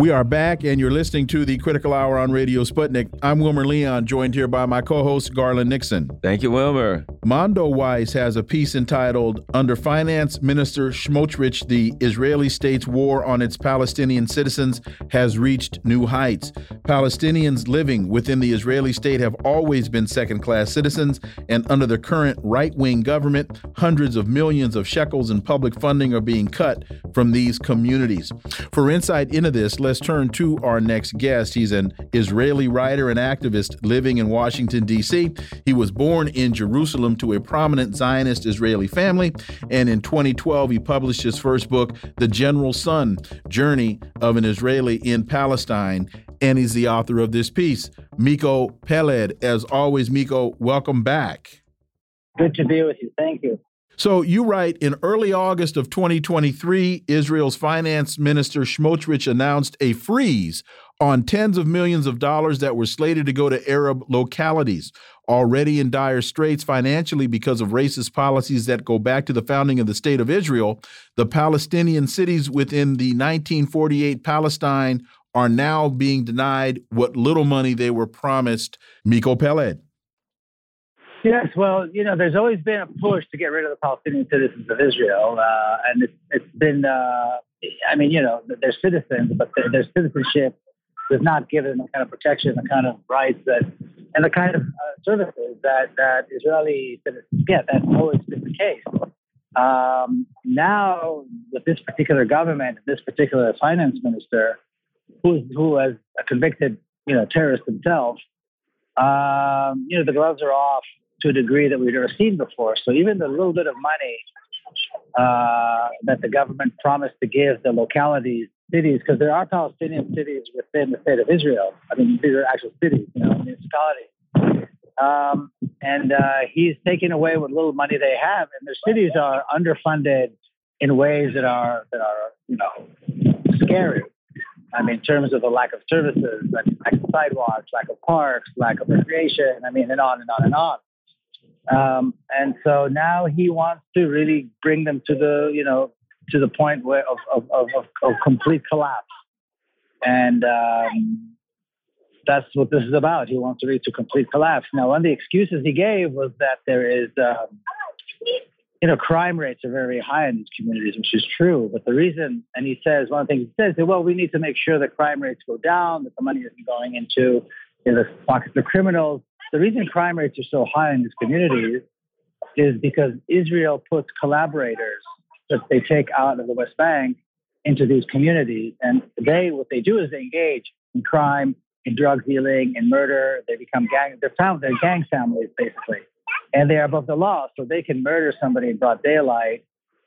We are back, and you're listening to the Critical Hour on Radio Sputnik. I'm Wilmer Leon, joined here by my co host, Garland Nixon. Thank you, Wilmer. Mondoweiss has a piece entitled Under Finance Minister Smotrich, the Israeli state's war on its Palestinian citizens has reached new heights. Palestinians living within the Israeli state have always been second class citizens, and under the current right wing government, hundreds of millions of shekels in public funding are being cut from these communities. For insight into this, let's turn to our next guest. He's an Israeli writer and activist living in Washington, D.C. He was born in Jerusalem to a prominent Zionist Israeli family, and in 2012, he published his first book, The General's Son Journey of an Israeli in Palestine. And he's the author of this piece, Miko Peled. As always, Miko, welcome back. Good to be with you. Thank you. So you write in early August of 2023, Israel's finance minister Smotrich announced a freeze on tens of millions of dollars that were slated to go to Arab localities already in dire straits financially because of racist policies that go back to the founding of the state of Israel. The Palestinian cities within the 1948 Palestine are now being denied what little money they were promised. Miko Peled. Yes, well, you know, there's always been a push to get rid of the Palestinian citizens of Israel, uh, and it's, it's been, uh, I mean, you know, they're citizens, but their, their, citizenship does not give them the kind of protection, the kind of rights that, and the kind of uh, services that that Israeli citizens get. That's always been the case. Um, now, with this particular government, this particular finance minister, who who has a convicted, you know, terrorist himself, um, you know, the gloves are off to a degree that we've never seen before. So even the little bit of money uh, that the government promised to give the localities, cities, because there are Palestinian cities within the state of Israel. I mean, these are actual cities, you know, municipalities. Um, and uh, he's taking away what little money they have, and their cities are underfunded in ways that are that are you know scary. I mean, in terms of the lack of services, mean, lack of sidewalks, lack of parks, lack of recreation. I mean, and on and on and on. Um, and so now he wants to really bring them to the, you know, to the point where of, of, of, of complete collapse. And um, that's what this is about. He wants to reach a complete collapse. Now, one of the excuses he gave was that there is, um, you know, crime rates are very high in these communities, which is true. But the reason, and he says, one of the things he says is, well, we need to make sure that crime rates go down, that the money isn't going into you know, the pockets of criminals. The reason crime rates are so high in these communities is because Israel puts collaborators that they take out of the West Bank into these communities. And they, what they do is they engage in crime, in drug dealing, in murder. They become gang, they're, found, they're gang families, basically. And they are above the law, so they can murder somebody in broad daylight.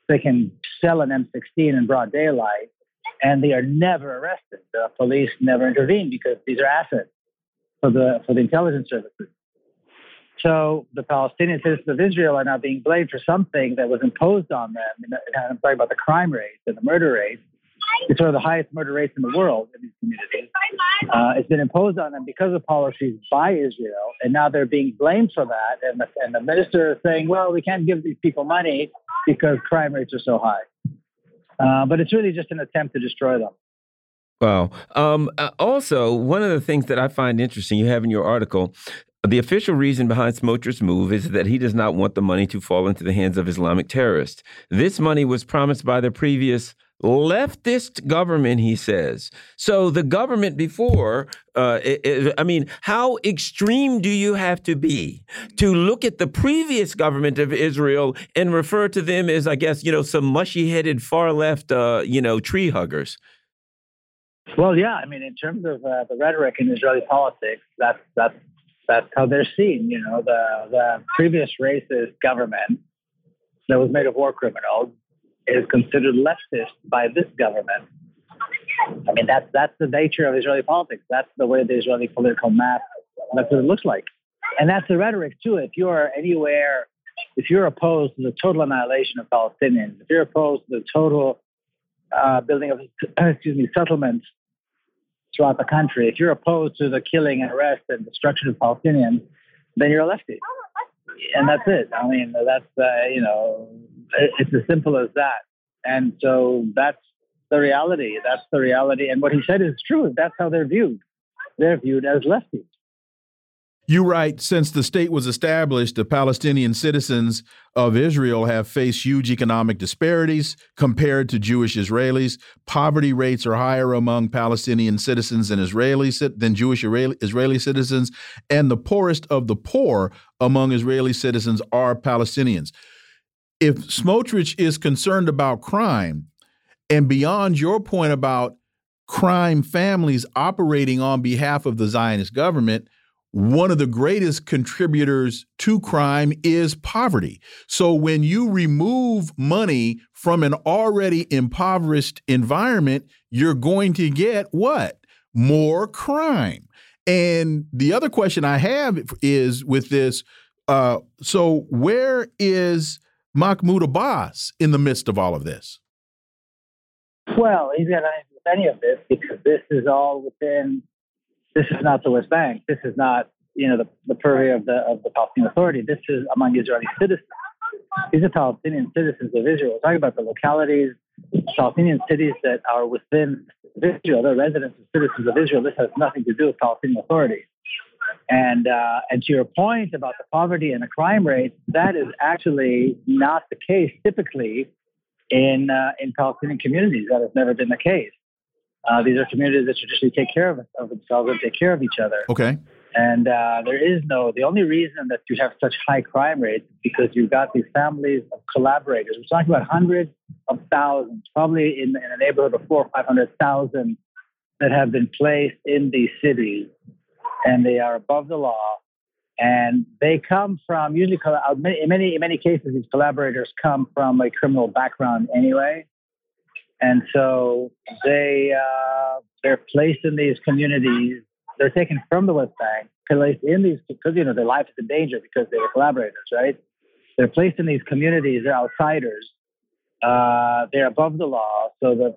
They can sell an M16 in broad daylight, and they are never arrested. The police never intervene because these are assets for the for the intelligence services. So the Palestinian citizens of Israel are now being blamed for something that was imposed on them. I'm talking about the crime rates and the murder rates. It's one of the highest murder rates in the world in these communities. Uh, it's been imposed on them because of policies by Israel, and now they're being blamed for that. And the, and the minister is saying, "Well, we can't give these people money because crime rates are so high." Uh, but it's really just an attempt to destroy them. Wow. Um, uh, also, one of the things that I find interesting, you have in your article, The official reason behind Smotrich's move is that he does not want the money to fall into the hands of Islamic terrorists. This money was promised by the previous leftist government, he says. So the government before, uh, it, it, I mean, how extreme do you have to be to look at the previous government of Israel and refer to them as, I guess, you know, some mushy headed far left, uh, you know, tree huggers? Well, yeah, I mean, in terms of uh, the rhetoric in Israeli politics, that's that's that's how they're seen. You know, the the previous racist government that was made of war criminals is considered leftist by this government. I mean, that's that's the nature of Israeli politics. That's the way the Israeli political map. That's what it looks like, and that's the rhetoric too. If you're anywhere, if you're opposed to the total annihilation of Palestinians, if you're opposed to the total uh, building of excuse me settlements throughout the country, if you're opposed to the killing and arrest and destruction of Palestinians, then you're a lefty, and that's it. I mean, that's uh, you know it's as simple as that. And so that's the reality. That's the reality. And what he said is true. That's how they're viewed. They're viewed as lefties. You write, since the state was established, the Palestinian citizens of Israel have faced huge economic disparities compared to Jewish Israelis. Poverty rates are higher among Palestinian citizens than Israelis than Jewish Israeli citizens, and the poorest of the poor among Israeli citizens are Palestinians if Smotrich is concerned about crime, and beyond your point about crime families operating on behalf of the Zionist government, one of the greatest contributors to crime is poverty. So when you remove money from an already impoverished environment, you're going to get what? More crime. And the other question I have is with this uh, so where is Mahmoud Abbas in the midst of all of this? Well, he's got do with any of this because this is all within. This is not the West Bank. This is not you know the, the purview of the of the Palestinian Authority. This is among Israeli citizens. These are Palestinian citizens of Israel. We're talking about the localities, Palestinian cities that are within Israel. They're residents and citizens of Israel. This has nothing to do with Palestinian Authority. And uh, and to your point about the poverty and the crime rate, that is actually not the case typically in uh, in Palestinian communities. That has never been the case. Uh, these are communities that traditionally take care of, of, themselves and take care of each other. Okay. And uh, there is no, the only reason that you have such high crime rates is because you've got these families of collaborators. We're talking about hundreds of thousands, probably in, in a neighborhood of four or 500,000 that have been placed in these cities and they are above the law. And they come from usually in many in many cases these collaborators come from a criminal background anyway, and so they uh, they're placed in these communities. They're taken from the West Bank, placed in these because you know their life is in danger because they were collaborators, right? They're placed in these communities. They're outsiders. Uh, they're above the law, so the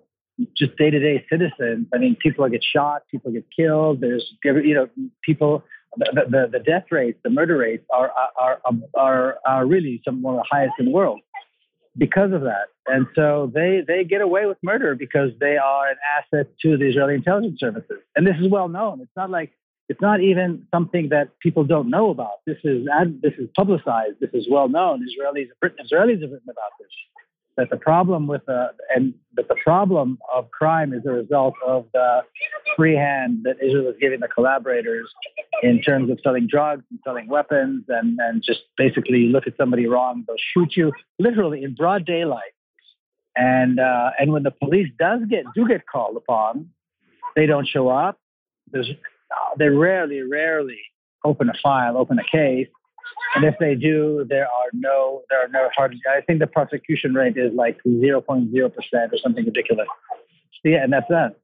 just day to day citizens. I mean, people get shot, people get killed. There's, you know, people, the, the, the death rates, the murder rates are, are, are, are really some of the highest in the world because of that. And so they, they get away with murder because they are an asset to the Israeli intelligence services. And this is well known. It's not like, it's not even something that people don't know about. This is, this is publicized. This is well known. Israelis, Israelis have written about this that the problem with the and that the problem of crime is a result of the free hand that Israel is giving the collaborators in terms of selling drugs and selling weapons and and just basically look at somebody wrong, they'll shoot you literally in broad daylight. And uh, and when the police does get do get called upon, they don't show up. There's they rarely, rarely open a file, open a case, and if they do, there are no there are no hard. I think the prosecution rate is like zero point zero percent or something ridiculous. Yeah, and that's that.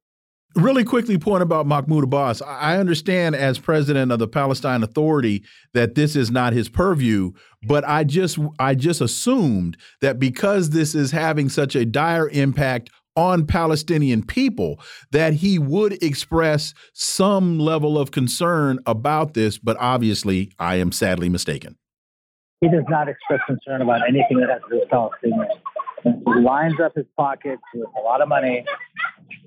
Really quickly, point about Mahmoud Abbas. I understand as president of the Palestine Authority that this is not his purview, but I just I just assumed that because this is having such a dire impact on Palestinian people that he would express some level of concern about this, but obviously I am sadly mistaken. He does not express concern about anything that has to do with Palestinians. He lines up his pockets with a lot of money.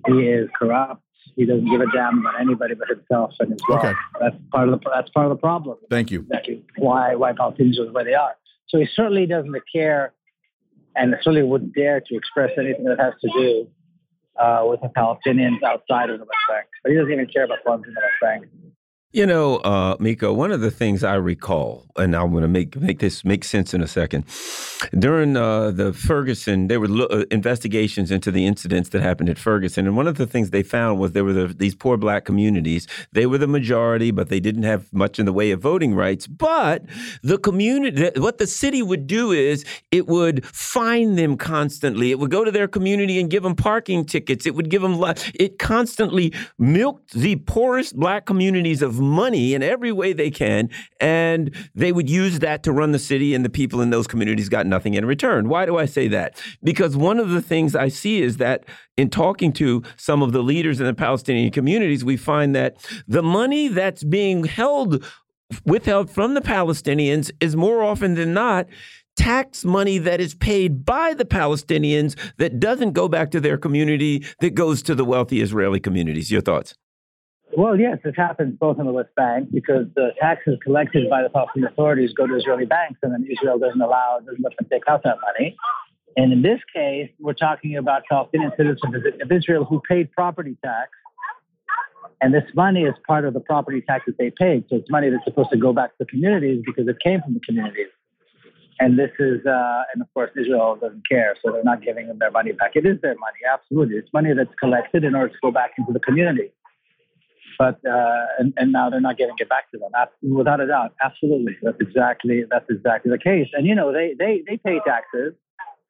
He is corrupt. He doesn't give a damn about anybody but himself and his wealth. Okay. That's part of the that's part of the problem. Thank you. Exactly why why Palestinians are the way they are. So he certainly doesn't care, and certainly wouldn't dare to express anything that has to do uh, with the Palestinians outside of the West Bank. But he doesn't even care about ones in the West Bank. You know, uh, Miko, one of the things I recall, and I'm going to make make this make sense in a second. During uh, the Ferguson, there were uh, investigations into the incidents that happened at Ferguson, and one of the things they found was there were the, these poor black communities. They were the majority, but they didn't have much in the way of voting rights. But the community, what the city would do is it would fine them constantly. It would go to their community and give them parking tickets. It would give them. It constantly milked the poorest black communities of money in every way they can, and they would use that to run the city, and the people in those communities got nothing in return. Why do I say that? Because one of the things I see is that in talking to some of the leaders in the Palestinian communities, we find that the money that's being held withheld from the Palestinians is more often than not tax money that is paid by the Palestinians that doesn't go back to their community, that goes to the wealthy Israeli communities. Your thoughts? Well, yes, this happens both in the West Bank because the taxes collected by the Palestinian authorities go to Israeli banks, and then Israel doesn't allow, doesn't let them take out that money. And in this case, we're talking about Palestinian citizens of Israel who paid property tax, and this money is part of the property tax that they paid. So it's money that's supposed to go back to the communities because it came from the communities. And this is, uh, and of course, Israel doesn't care, so they're not giving them their money back. It is their money, absolutely. It's money that's collected in order to go back into the community but uh, and, and now they're not getting it back to them. without a doubt, absolutely, that's exactly that's exactly the case. And you know, they they they pay taxes,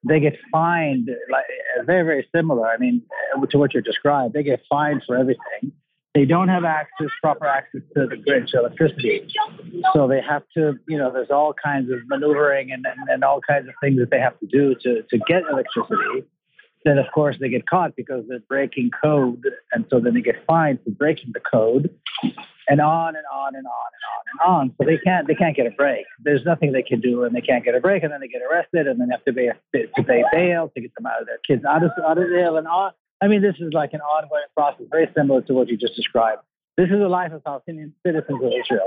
they get fined like very very similar. I mean, to what you described, they get fined for everything. They don't have access, proper access to the grid, to electricity. So they have to, you know, there's all kinds of maneuvering and, and, and all kinds of things that they have to do to, to get electricity then of course they get caught because they're breaking code, and so then they get fined for breaking the code, and on and on and on and on and on. So they can't they can't get a break. There's nothing they can do, and they can't get a break, and then they get arrested, and then have to pay to pay bail to get them out of their kids out of out of jail, and on. I mean, this is like an ongoing process, very similar to what you just described. This is the life of Palestinian citizens of Israel.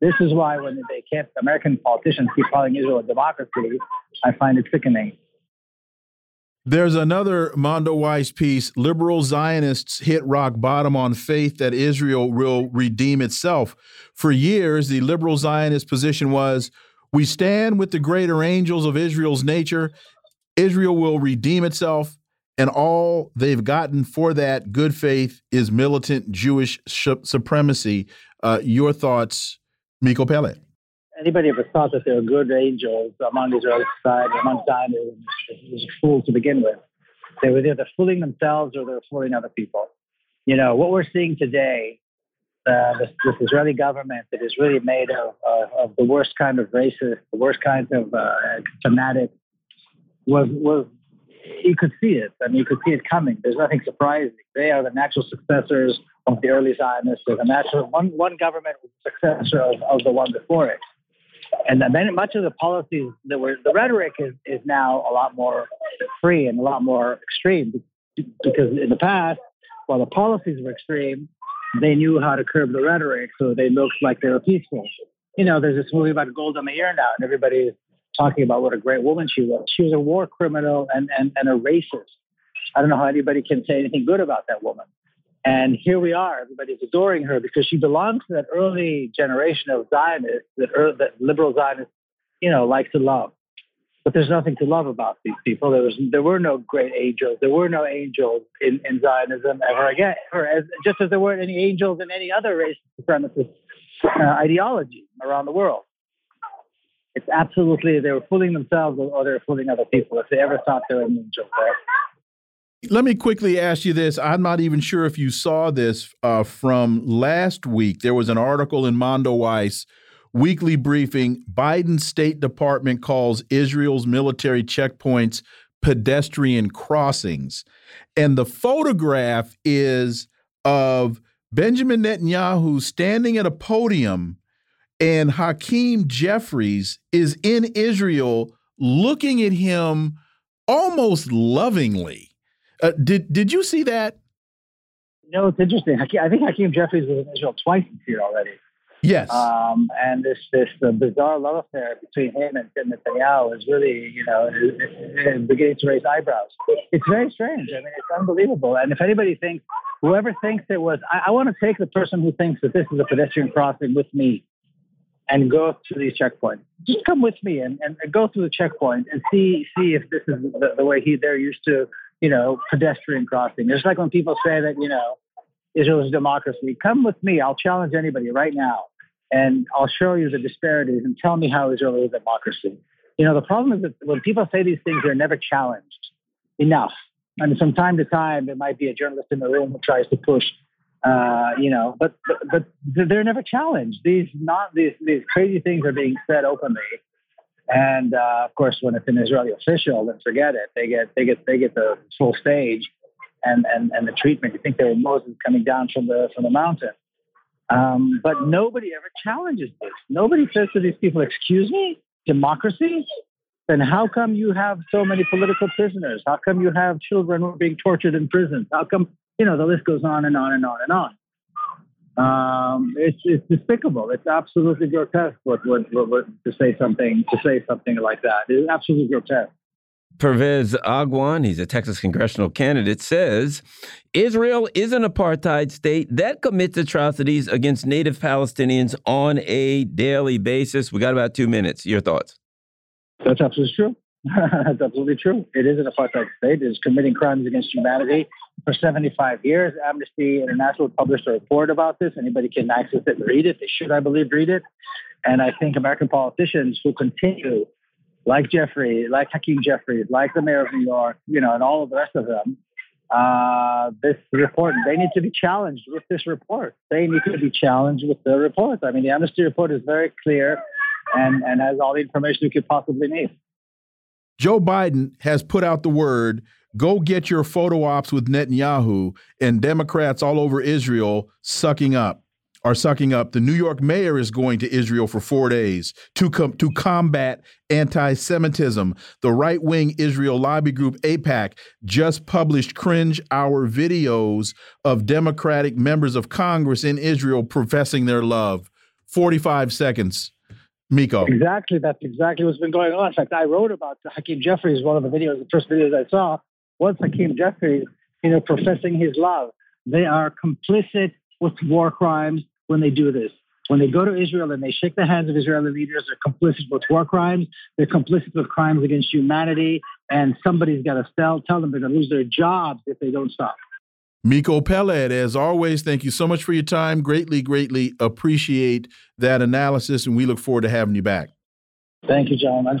This is why when they kept American politicians keep calling Israel a democracy, I find it sickening. There's another Mondoweiss piece. Liberal Zionists hit rock bottom on faith that Israel will redeem itself. For years, the liberal Zionist position was we stand with the greater angels of Israel's nature. Israel will redeem itself, and all they've gotten for that good faith is militant Jewish supremacy. Uh, your thoughts, Miko Peled? Anybody ever thought that there were good angels among Israeli society, among Zionists, was a fool to begin with. They were either fooling themselves or they were fooling other people. You know, what we're seeing today, uh, this, this, Israeli government that is really made of, uh, of the worst kind of racist, the worst kinds of uh, fanatics, was, was, you could see it. I mean, you could see it coming. There's nothing surprising. They are the natural successors of the early Zionists. There's a natural, one, one government was the successor of, of the one before it. And then much of the policies that were the rhetoric is, is now a lot more free and a lot more extreme because in the past, while the policies were extreme, they knew how to curb the rhetoric, so they looked like they were peaceful. You know, there's this movie about Golda Meir now, and everybody's talking about what a great woman she was. She was a war criminal and, and, and a racist. I don't know how anybody can say anything good about that woman. And here we are, everybody's adoring her because she belongs to that early generation of Zionists that, that liberal Zionists, you know, like to love. But there's nothing to love about these people. There was, there were no great angels. There were no angels in, in Zionism ever again, or as, just as there weren't any angels in any other race supremacist uh, ideology around the world. It's absolutely they were fooling themselves or they were fooling other people if they ever thought there were an angel. Let me quickly ask you this. I'm not even sure if you saw this uh, from last week. There was an article in Mondoweiss weekly briefing. Biden State Department calls Israel's military checkpoints pedestrian crossings. And the photograph is of Benjamin Netanyahu standing at a podium, and Hakeem Jeffries is in Israel looking at him almost lovingly. Uh, did did you see that? No, it's interesting. I think Hakeem Jeffries was in Israel twice this year already. Yes. Um, and this this uh, bizarre love affair between him and Tim Netanyahu is really, you know, beginning to raise eyebrows. It's very strange. I mean, it's unbelievable. And if anybody thinks, whoever thinks it was, I, I want to take the person who thinks that this is a pedestrian crossing with me and go through these checkpoints. Just come with me and, and, go through the checkpoint and see see if this is the, the way he they're used to, you know, pedestrian crossing. It's like when people say that, you know, Israel is a democracy. Come with me. I'll challenge anybody right now and I'll show you the disparities and tell me how Israel is a democracy. You know, the problem is that when people say these things, they're never challenged enough. I mean, from time to time, there might be a journalist in the room who tries to push, uh, you know, but, but but they're never challenged. These not these these crazy things are being said openly, and uh, of course, when it's an Israeli official, then forget it. They get they get they get the full stage, and and and the treatment. You think they were Moses coming down from the from the mountain. Um, but nobody ever challenges this. Nobody says to these people, excuse me, democracy? Then how come you have so many political prisoners? How come you have children who are being tortured in prisons? How come, you know, the list goes on and on and on and on. Um, it's, it's despicable. It's absolutely grotesque what, what, what, what, to say something to say something like that. It's absolutely grotesque. Pervez Agwan, he's a Texas congressional candidate, says Israel is an apartheid state that commits atrocities against native Palestinians on a daily basis. We got about two minutes. Your thoughts? That's absolutely true. That's absolutely true. It is an apartheid state. It is committing crimes against humanity for 75 years. Amnesty International published a report about this. Anybody can access it and read it. They should, I believe, read it. And I think American politicians who continue like Jeffrey, like Hakeem Jeffries, like the mayor of New York, you know, and all of the rest of them, uh, this report, they need to be challenged with this report. They need to be challenged with the report. I mean, the amnesty report is very clear and, and has all the information you could possibly need. Joe Biden has put out the word go get your photo ops with Netanyahu and Democrats all over Israel sucking up are sucking up. The New York mayor is going to Israel for four days to com to combat anti-Semitism. The right-wing Israel lobby group AIPAC just published cringe hour videos of Democratic members of Congress in Israel professing their love. 45 seconds. Miko. Exactly. That's exactly what's been going on. In fact, I wrote about Hakeem Jeffries, one of the videos, the first videos I saw was Hakeem Jeffries, you know, professing his love. They are complicit with war crimes when they do this. When they go to Israel and they shake the hands of Israeli leaders, they're complicit with war crimes. They're complicit with crimes against humanity. And somebody's got to tell, tell them they're going to lose their jobs if they don't stop. Miko Peled, as always, thank you so much for your time. Greatly, greatly appreciate that analysis, and we look forward to having you back. Thank you, gentlemen.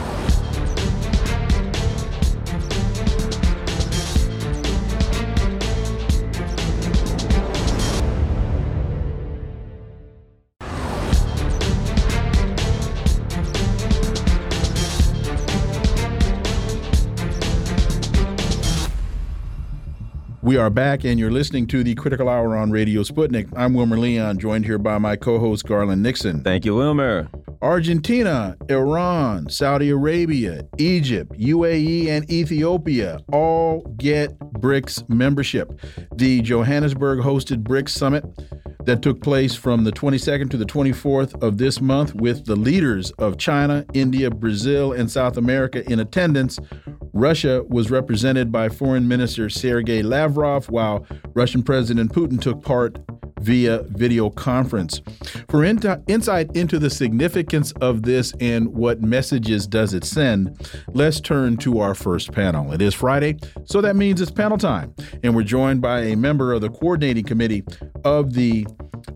We are back, and you're listening to the Critical Hour on Radio Sputnik. I'm Wilmer Leon, joined here by my co host, Garland Nixon. Thank you, Wilmer. Argentina, Iran, Saudi Arabia, Egypt, UAE, and Ethiopia all get BRICS membership. The Johannesburg hosted BRICS summit that took place from the 22nd to the 24th of this month with the leaders of China, India, Brazil, and South America in attendance. Russia was represented by Foreign Minister Sergei Lavrov, while Russian President Putin took part via video conference. For in insight into the significance of this and what messages does it send, let's turn to our first panel. It is Friday, so that means it's panel time. And we're joined by a member of the coordinating committee of the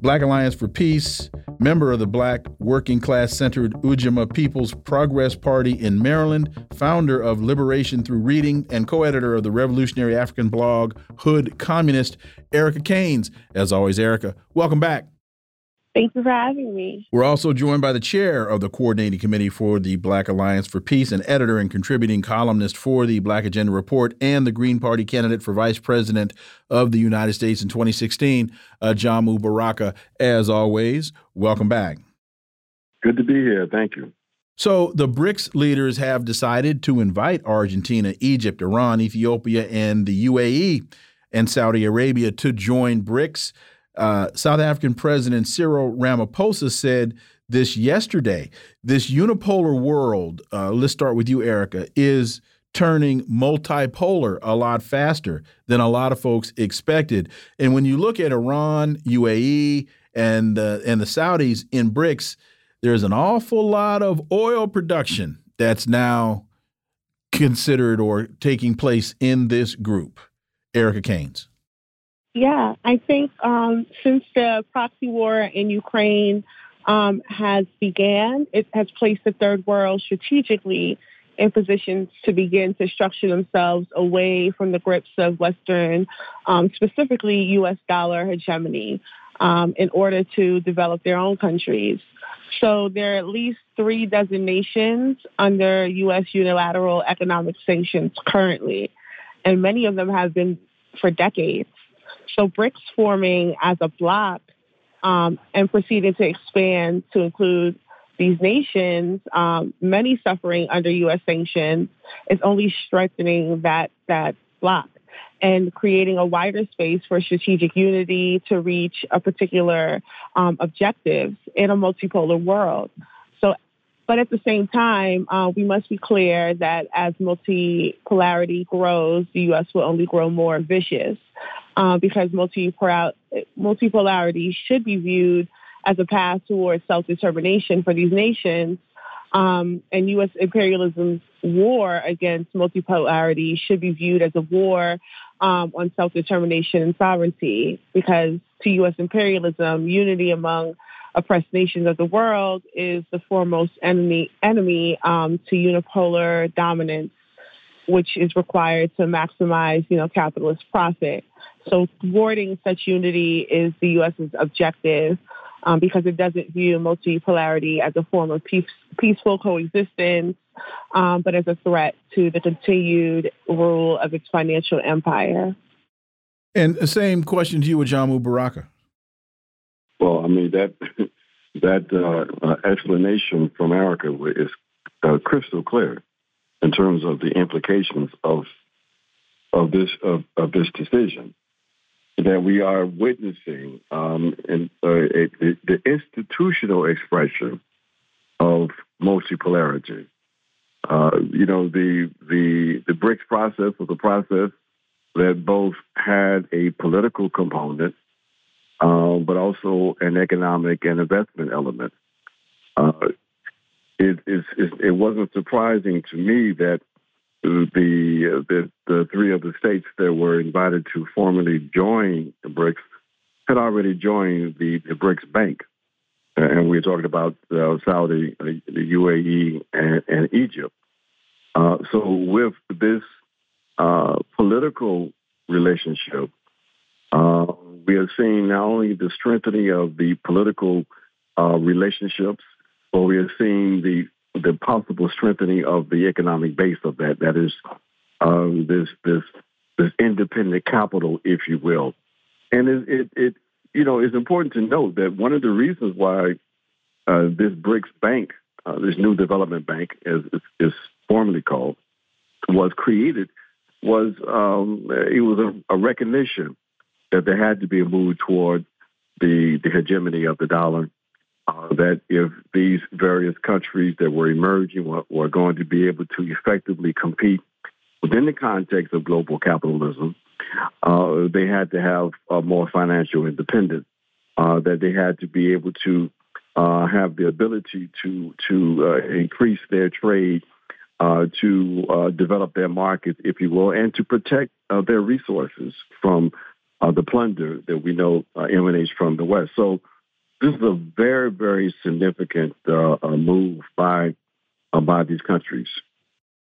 Black Alliance for Peace, member of the Black Working Class Centered Ujamaa People's Progress Party in Maryland, founder of Liberation Through Reading, and co editor of the revolutionary African blog Hood Communist, Erica Caines. As always, Erica, welcome back. Thank you for having me. We're also joined by the chair of the coordinating committee for the Black Alliance for Peace and editor and contributing columnist for the Black Agenda Report and the Green Party candidate for vice president of the United States in 2016, uh, Ajamu Baraka. As always, welcome back. Good to be here. Thank you. So the BRICS leaders have decided to invite Argentina, Egypt, Iran, Ethiopia, and the UAE and Saudi Arabia to join BRICS. Uh, South African President Cyril Ramaphosa said this yesterday. This unipolar world, uh, let's start with you, Erica, is turning multipolar a lot faster than a lot of folks expected. And when you look at Iran, UAE, and uh, and the Saudis in BRICS, there's an awful lot of oil production that's now considered or taking place in this group. Erica Caines. Yeah, I think um, since the proxy war in Ukraine um, has began, it has placed the third world strategically in positions to begin to structure themselves away from the grips of Western, um, specifically U.S. dollar hegemony, um, in order to develop their own countries. So there are at least three dozen nations under U.S. unilateral economic sanctions currently, and many of them have been for decades. So BRICS forming as a bloc um, and proceeding to expand to include these nations, um, many suffering under U.S. sanctions, is only strengthening that that bloc and creating a wider space for strategic unity to reach a particular um, objectives in a multipolar world. So, but at the same time, uh, we must be clear that as multipolarity grows, the U.S. will only grow more vicious uh, because multipolarity should be viewed as a path towards self-determination for these nations. Um, and U.S. imperialism's war against multipolarity should be viewed as a war um, on self-determination and sovereignty, because to U.S. imperialism, unity among oppressed nations of the world is the foremost enemy enemy um, to unipolar dominance, which is required to maximize, you know, capitalist profit. So thwarting such unity is the U.S.'s objective um, because it doesn't view multipolarity as a form of peace, peaceful coexistence, um, but as a threat to the continued rule of its financial empire. And the same question to you, Ajamu Baraka. Well, I mean that that uh, uh, explanation from Erica is uh, crystal clear in terms of the implications of of this of, of this decision that we are witnessing um, in, uh, a, a, the institutional expression of multipolarity. Uh, you know, the the the BRICS process was a process that both had a political component, uh, but also an economic and investment element. Uh, it, it, it wasn't surprising to me that the, the the three of the states that were invited to formally join the BRICS had already joined the, the BRICS Bank, and we're talking about uh, Saudi, uh, the UAE, and, and Egypt. Uh, so with this uh, political relationship, uh, we are seeing not only the strengthening of the political uh, relationships, but we are seeing the the possible strengthening of the economic base of that. That is um, this this this independent capital, if you will. And it, it, it you know it's important to note that one of the reasons why uh, this BRICS Bank, uh, this new development bank, as is formally called, was created was um, it was a, a recognition that there had to be a move toward the the hegemony of the dollar uh, that if these various countries that were emerging were, were, going to be able to effectively compete within the context of global capitalism, uh, they had to have more financial independence. Uh, that they had to be able to uh, have the ability to to uh, increase their trade, to develop their markets, if you will, and to protect their resources from the plunder that we know emanates from the West. So this is a very, very significant uh, move by uh, by these countries.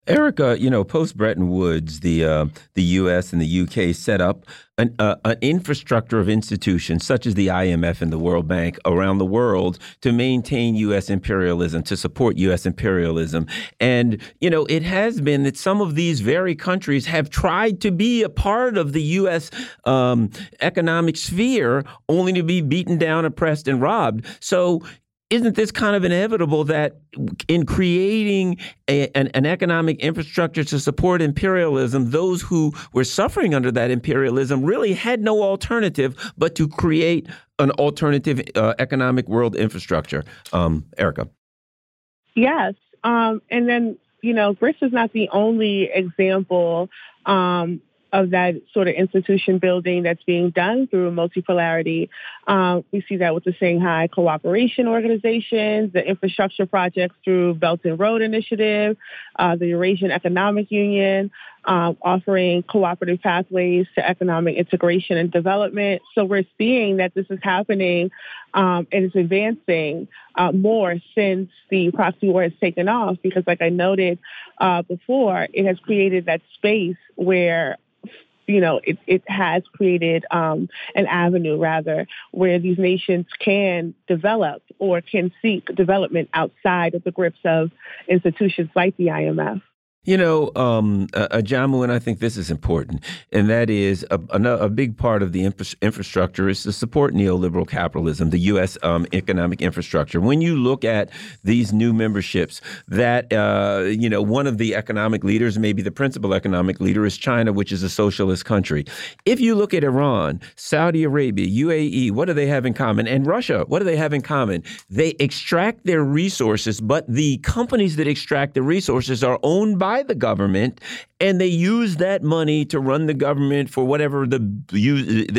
Erica, you know, post Bretton Woods, the uh, the U.S. and the U.K. set up an, uh, an, infrastructure of institutions such as the IMF and the World Bank around the world to maintain U.S. imperialism, to support U.S. imperialism. And, you know, it has been that some of these very countries have tried to be a part of the U.S. Um, economic sphere only to be beaten down, oppressed, and robbed. So isn't this kind of inevitable that in creating a, an, an, economic infrastructure to support imperialism, those who were suffering under that imperialism really had no alternative but to create an alternative uh, economic world infrastructure? Um, Erica. Yes. Um, and then, you know, BRICS is not the only example um, of that sort of institution building that's being done through multipolarity. Um, we see that with the Shanghai Cooperation Organization, the infrastructure projects through Belt and Road Initiative, uh, the Eurasian Economic Union, um, offering cooperative pathways to economic integration and development. So we're seeing that this is happening um, and it's advancing uh, more since the proxy war has taken off because, like I noted uh, before, it has created that space where you know, it, it has created um, an avenue, rather, where these nations can develop or can seek development outside of the grips of institutions like the IMF. You know, um, uh, Ajamu, and I think this is important, and that is a, a, a big part of the infrastructure is to support neoliberal capitalism, the U.S. Um, economic infrastructure. When you look at these new memberships, that uh, you know, one of the economic leaders, maybe the principal economic leader, is China, which is a socialist country. If you look at Iran, Saudi Arabia, UAE, what do they have in common? And Russia, what do they have in common? They extract their resources, but the companies that extract the resources are owned by by the government, and they use that money to run the government for whatever the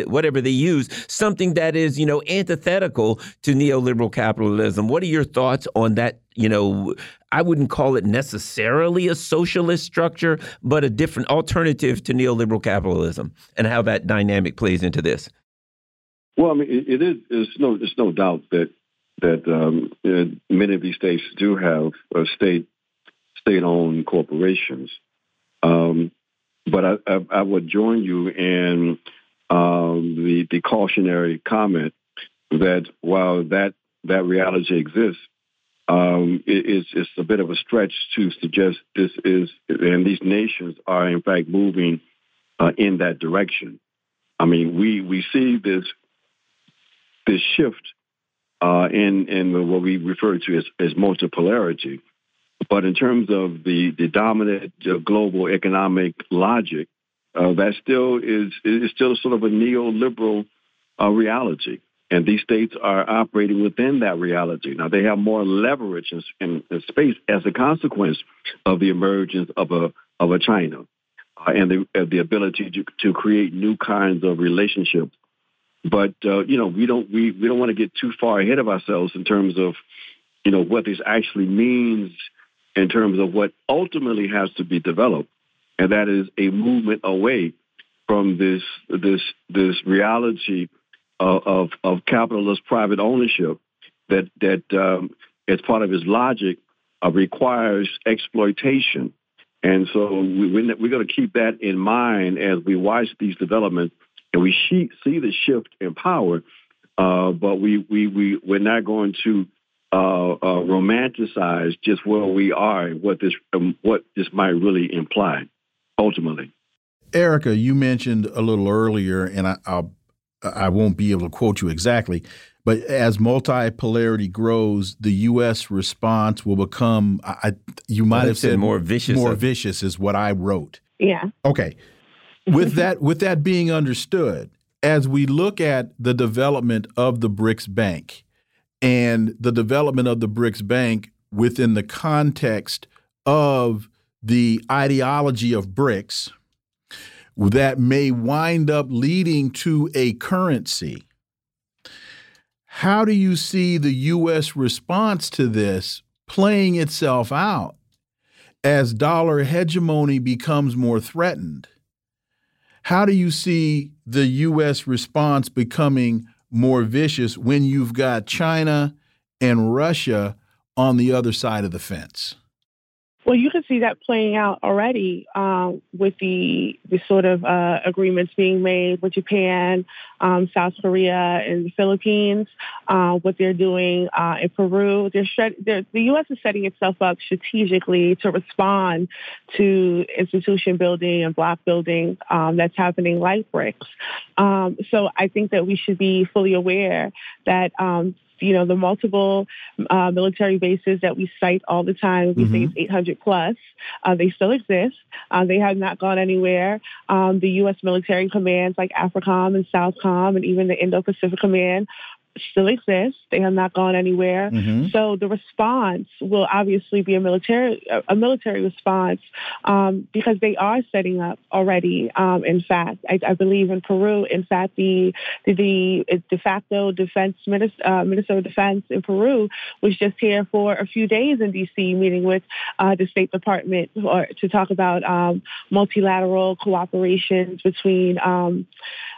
whatever they use, something that is you know antithetical to neoliberal capitalism. What are your thoughts on that? You know, I wouldn't call it necessarily a socialist structure, but a different alternative to neoliberal capitalism, and how that dynamic plays into this. Well, I mean, it, is. There's no. There's no doubt that that um, many of these states do have a state state-owned corporations. Um, but I, I, I, would join you in um, the, the cautionary comment that while that that reality exists, um, it, it's, it's a bit of a stretch to suggest this is, and these nations are in fact moving uh, in that direction. I mean, we we see this this shift uh, in in what we refer to as, as multipolarity. But in terms of the, the dominant uh, global economic logic, uh, that still is, is still sort of a neoliberal uh, reality. And these states are operating within that reality. Now, they have more leverage in, in, in space as a consequence of the emergence of a, of a China uh, and the, the ability to, to create new kinds of relationships. But, uh, you know, we don't, we, we don't want to get too far ahead of ourselves in terms of, you know, what this actually means in terms of what ultimately has to be developed, and that is a movement away from this this this reality of of, of capitalist private ownership that that um, as part of its logic uh, requires exploitation. And so we, we're going to keep that in mind as we watch these developments and we see the shift in power. Uh, but we, we, we, we're not going to uh, uh, romanticize just where we are and what this um, what this might really imply ultimately. Erica, you mentioned a little earlier, and I, I'll I won't be able to quote you exactly, but as multipolarity grows, the U.S. response will become. I, you might have said more vicious. More vicious is what I wrote. Yeah. Okay. With that, with that being understood, as we look at the development of the BRICS Bank, and the development of the BRICS Bank within the context of the ideology of BRICS that may wind up leading to a currency. How do you see the U.S. response to this playing itself out as dollar hegemony becomes more threatened? How do you see the U.S. response becoming more vicious when you've got China and Russia on the other side of the fence? Well, you can see that playing out already uh, with the the sort of uh, agreements being made with Japan, um, South Korea, and the Philippines. Uh, what they're doing uh, in Peru, they're, they're, the U.S. is setting itself up strategically to respond to institution building and block building um, that's happening like BRICS. Um, so I think that we should be fully aware that um, you know, the multiple uh, military bases that we cite all the time. We Mhm. say it's 800 plus. Uh, they still exist. Uh, they have not gone anywhere. Um, the U.S. military commands like AFRICOM and SOUTHCOM and even the Indo-Pacific Command still exist. They have not gone anywhere. Mhm. So the response will obviously be a military a- a military response um, because they are setting up already. Um, in fact, I, I believe in Peru. In fact, the the, the de facto defense minister, uh, minister of defense in Peru was just here for a few days in D.C. meeting with uh, the State Department or, to talk about um, multilateral cooperations between. Um,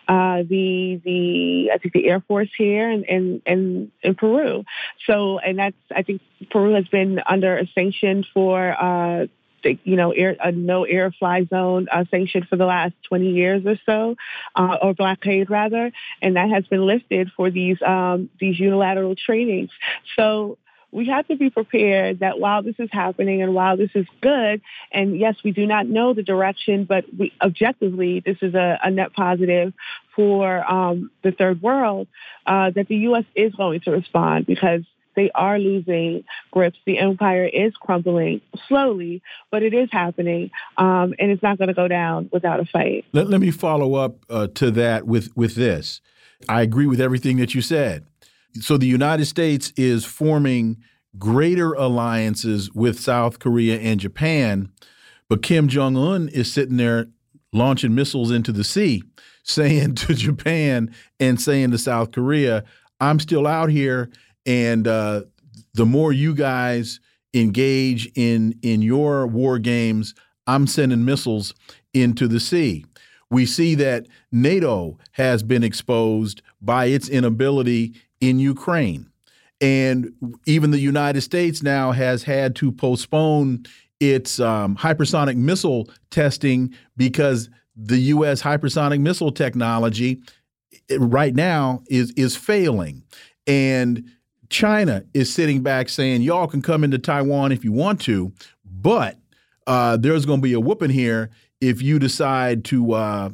uh, the the I think the Air Force here and in, in, in Peru. So and that's I think Peru has been under a sanction for uh, the, you know air, a no air fly zone uh, sanction for the last 20 years or so, uh, or blockade rather, and that has been lifted for these um, these unilateral trainings. So we have to be prepared that while this is happening and while this is good, and yes, we do not know the direction, but we objectively this is a, a net positive for um, the third world. Uh, that the U.S. is going to respond because they are losing grips. The empire is crumbling slowly, but it is happening, um, and it's not going to go down without a fight. Let, let me follow up uh, to that with with this. I agree with everything that you said. So the United States is forming greater alliances with South Korea and Japan, but Kim Jong Un is sitting there launching missiles into the sea, saying to Japan and saying to South Korea, "I'm still out here, and uh, the more you guys engage in in your war games, I'm sending missiles into the sea." We see that NATO has been exposed by its inability in Ukraine. And even the United States now has had to postpone its um, hypersonic missile testing because the U.S. hypersonic missile technology right now is is failing, and China is sitting back saying, "Y'all can come into Taiwan if you want to, but uh, there's going to be a whooping here if you decide to uh,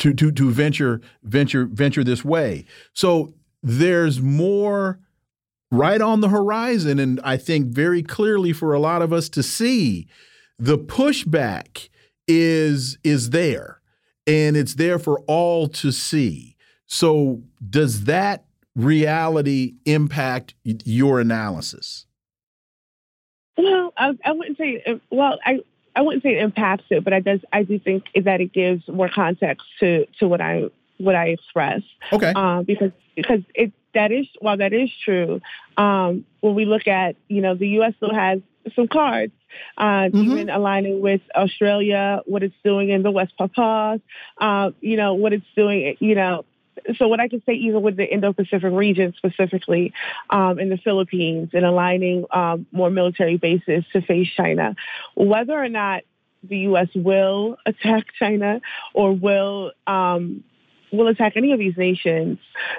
to to to venture venture venture this way." So there's more right on the horizon, and I think very clearly for a lot of us to see the pushback is is there, and it's there for all to see. So does that reality impact your analysis? Well, I, I wouldn't say. Well, I I wouldn't say it impacts it, but I does I do think that it gives more context to to what I what I express. Okay. Um, because because it that is while that is true. Um, when we look at you know the U.S. still has some cards, uh, Mhm. even aligning with Australia, what it's doing in the West Papuas, uh, you know what it's doing, you know. So what I can say, even with the Indo-Pacific region specifically, um, in the Philippines, and aligning um, more military bases to face China, whether or not the U.S. will attack China or will um, will attack any of these nations,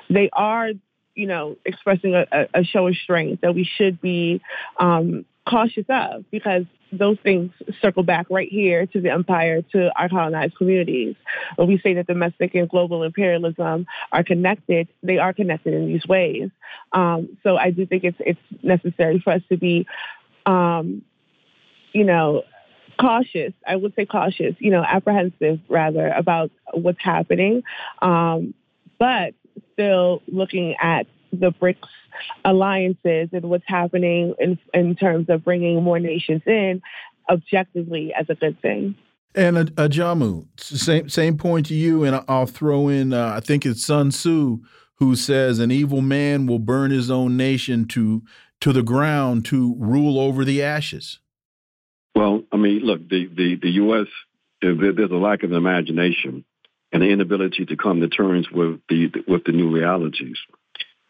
they are, you know, expressing a, a- show of strength that we should be um, cautious of because those things circle back right here to the empire, to our colonized communities. When we say that domestic and global imperialism are connected, they are connected in these ways. Um, so I do think it's it's necessary for us to be, um, you know, cautious. I would say cautious, you know, apprehensive rather about what's happening, um, but still looking at the BRICS alliances and what's happening in in terms of bringing more nations in objectively as a good thing. And uh, uh, same same point to you, and I'll throw in. Uh, I think it's Sun Tzu who says, "An evil man will burn his own nation to to the ground to rule over the ashes." Well, I mean, look, the the the U.S. there's a lack of imagination and the inability to come to terms with the with the new realities.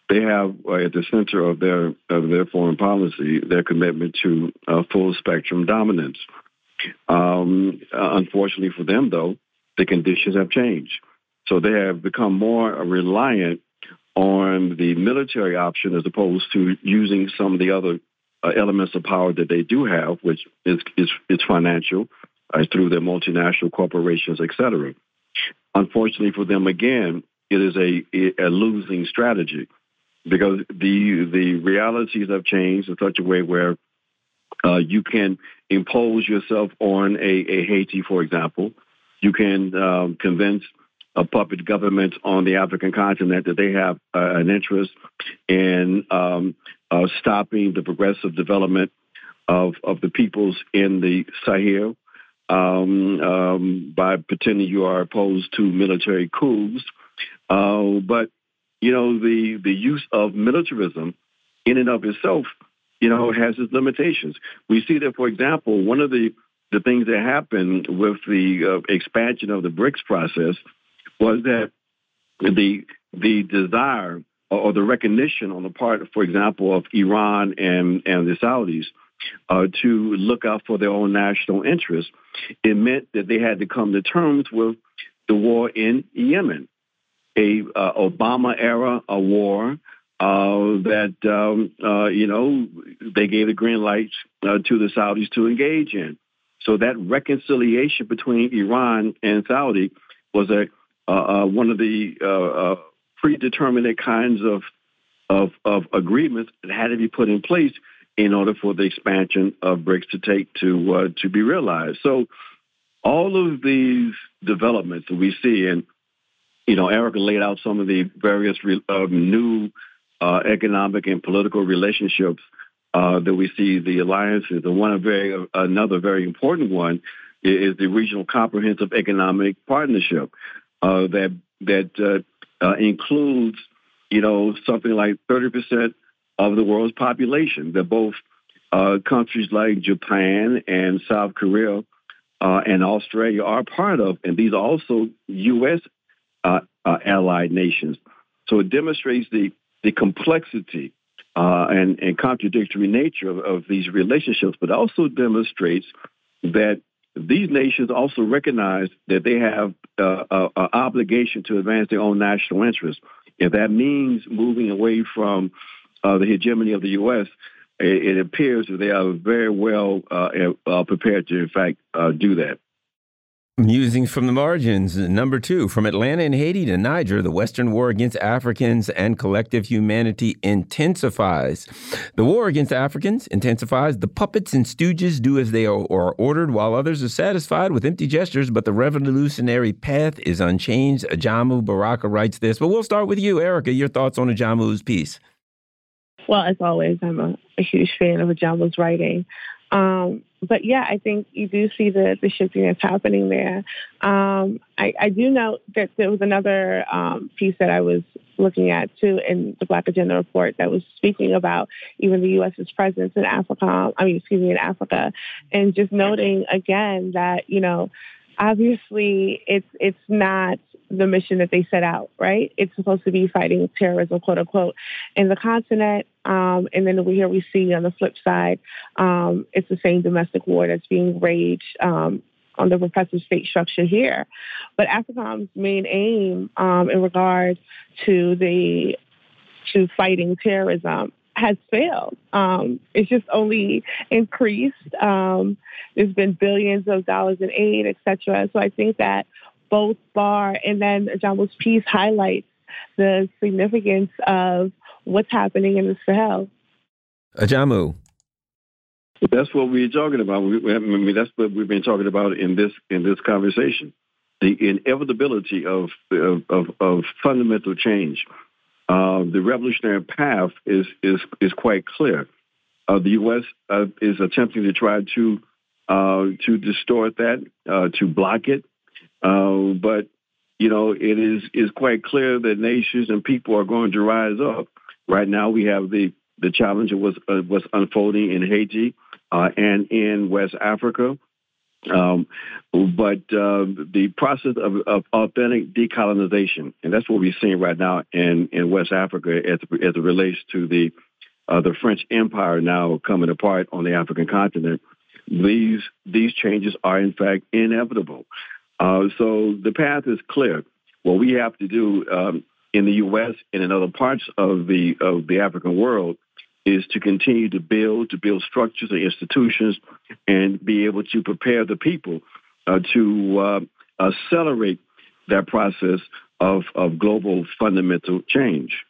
They have uh, at the center of their of their foreign policy their commitment to uh, full spectrum dominance. Um, uh, unfortunately for them, though, the conditions have changed, so they have become more reliant on the military option as opposed to using some of the other uh, elements of power that they do have, which is is, is financial uh, through their multinational corporations, et cetera. Unfortunately for them, again, it is a, a losing strategy because the the realities have changed in such a way where uh, you can impose yourself on a, a Haiti, for example. You can um, convince a puppet government on the African continent that they have uh, an interest in um, uh, stopping the progressive development of, of the peoples in the Sahel um, um, by pretending you are opposed to military coups. Uh, but you know the the use of militarism in and of itself, you know, has its limitations. We see that, for example, one of the the things that happened with the uh, expansion of the BRICS process was that the the desire or the recognition on the part, for example, of Iran and and the Saudis uh, to look out for their own national interests, it meant that they had to come to terms with the war in Yemen, a uh, Obama era a war uh, that um, uh, you know they gave the green light uh, to the Saudis to engage in. So that reconciliation between Iran and Saudi was a uh, uh, one of the uh, predetermined kinds of, of, of agreements that had to be put in place in order for the expansion of BRICS to take to to be realized. So all of these developments that we see, and you know, Erica laid out some of the various um, new uh, economic and political relationships uh, that we see the alliances, and one very another very important one is the regional comprehensive economic partnership uh, that that uh, uh, includes, you know, something like 30% of the world's population. That both uh, countries like Japan and South Korea uh, and Australia are part of, and these are also U.S. Uh, allied nations. So it demonstrates the the complexity and, and contradictory nature of, of these relationships, but also demonstrates that these nations also recognize that they have uh, an obligation to advance their own national interests. If that means moving away from uh, the hegemony of the U.S., it, it, appears that they are very well uh, uh prepared to, in fact, uh, do that. Musings from the margins. Number two, from Atlanta and Haiti to Niger, the Western war against Africans and collective humanity intensifies. The war against Africans intensifies. The puppets and stooges do as they are ordered, while others are satisfied with empty gestures, but the revolutionary path is unchanged. Ajamu Baraka writes this. But we'll start with you, Erica. Your thoughts on Ajamu's piece? Well, as always, I'm a, a huge fan of Ajamu's writing. Um, but yeah, I think you do see the, the shifting that's happening there. Um, I, I, do know that there was another um, piece that I was looking at too in the Black Agenda report that was speaking about even the U.S.'s presence in Africa. I mean, excuse me, in Africa, and just noting again that you know, obviously, it's it's not the mission that they set out, right? It's supposed to be fighting terrorism, quote unquote, in the continent. Um, and then we here we see on the flip side, um, it's the same domestic war that's being waged um, on the repressive state structure here. But AFRICOM's main aim um, in regard to the to fighting terrorism has failed. Um, it's just only increased. Um, there's been billions of dollars in aid, et cetera. So I think that both BAR and then Ajamu's piece highlights the significance of what's happening in the Sahel. Ajamu. That's what we're talking about. We, I mean, that's what we've been talking about in this in this conversation. The inevitability of of, of, of fundamental change. Uh, the revolutionary path is is is quite clear. Uh, the U.S. Uh, is attempting to try to uh, to distort that, uh, to block it, uh, but you know, it is is quite clear that nations and people are going to rise up. Right now, we have the the challenge was uh, was unfolding in Haiti uh, and in West Africa. Um, but uh, the process of, of, authentic decolonization, and that's what we're seeing right now in, in West Africa as, as it relates to the uh, the French Empire now coming apart on the African continent. These these changes are in fact inevitable. Uh, so the path is clear. What we have to do um, in the U.S. and in other parts of the of the African world is to continue to build, to build structures and institutions, and be able to prepare the people uh, to uh, accelerate that process of, of global fundamental change.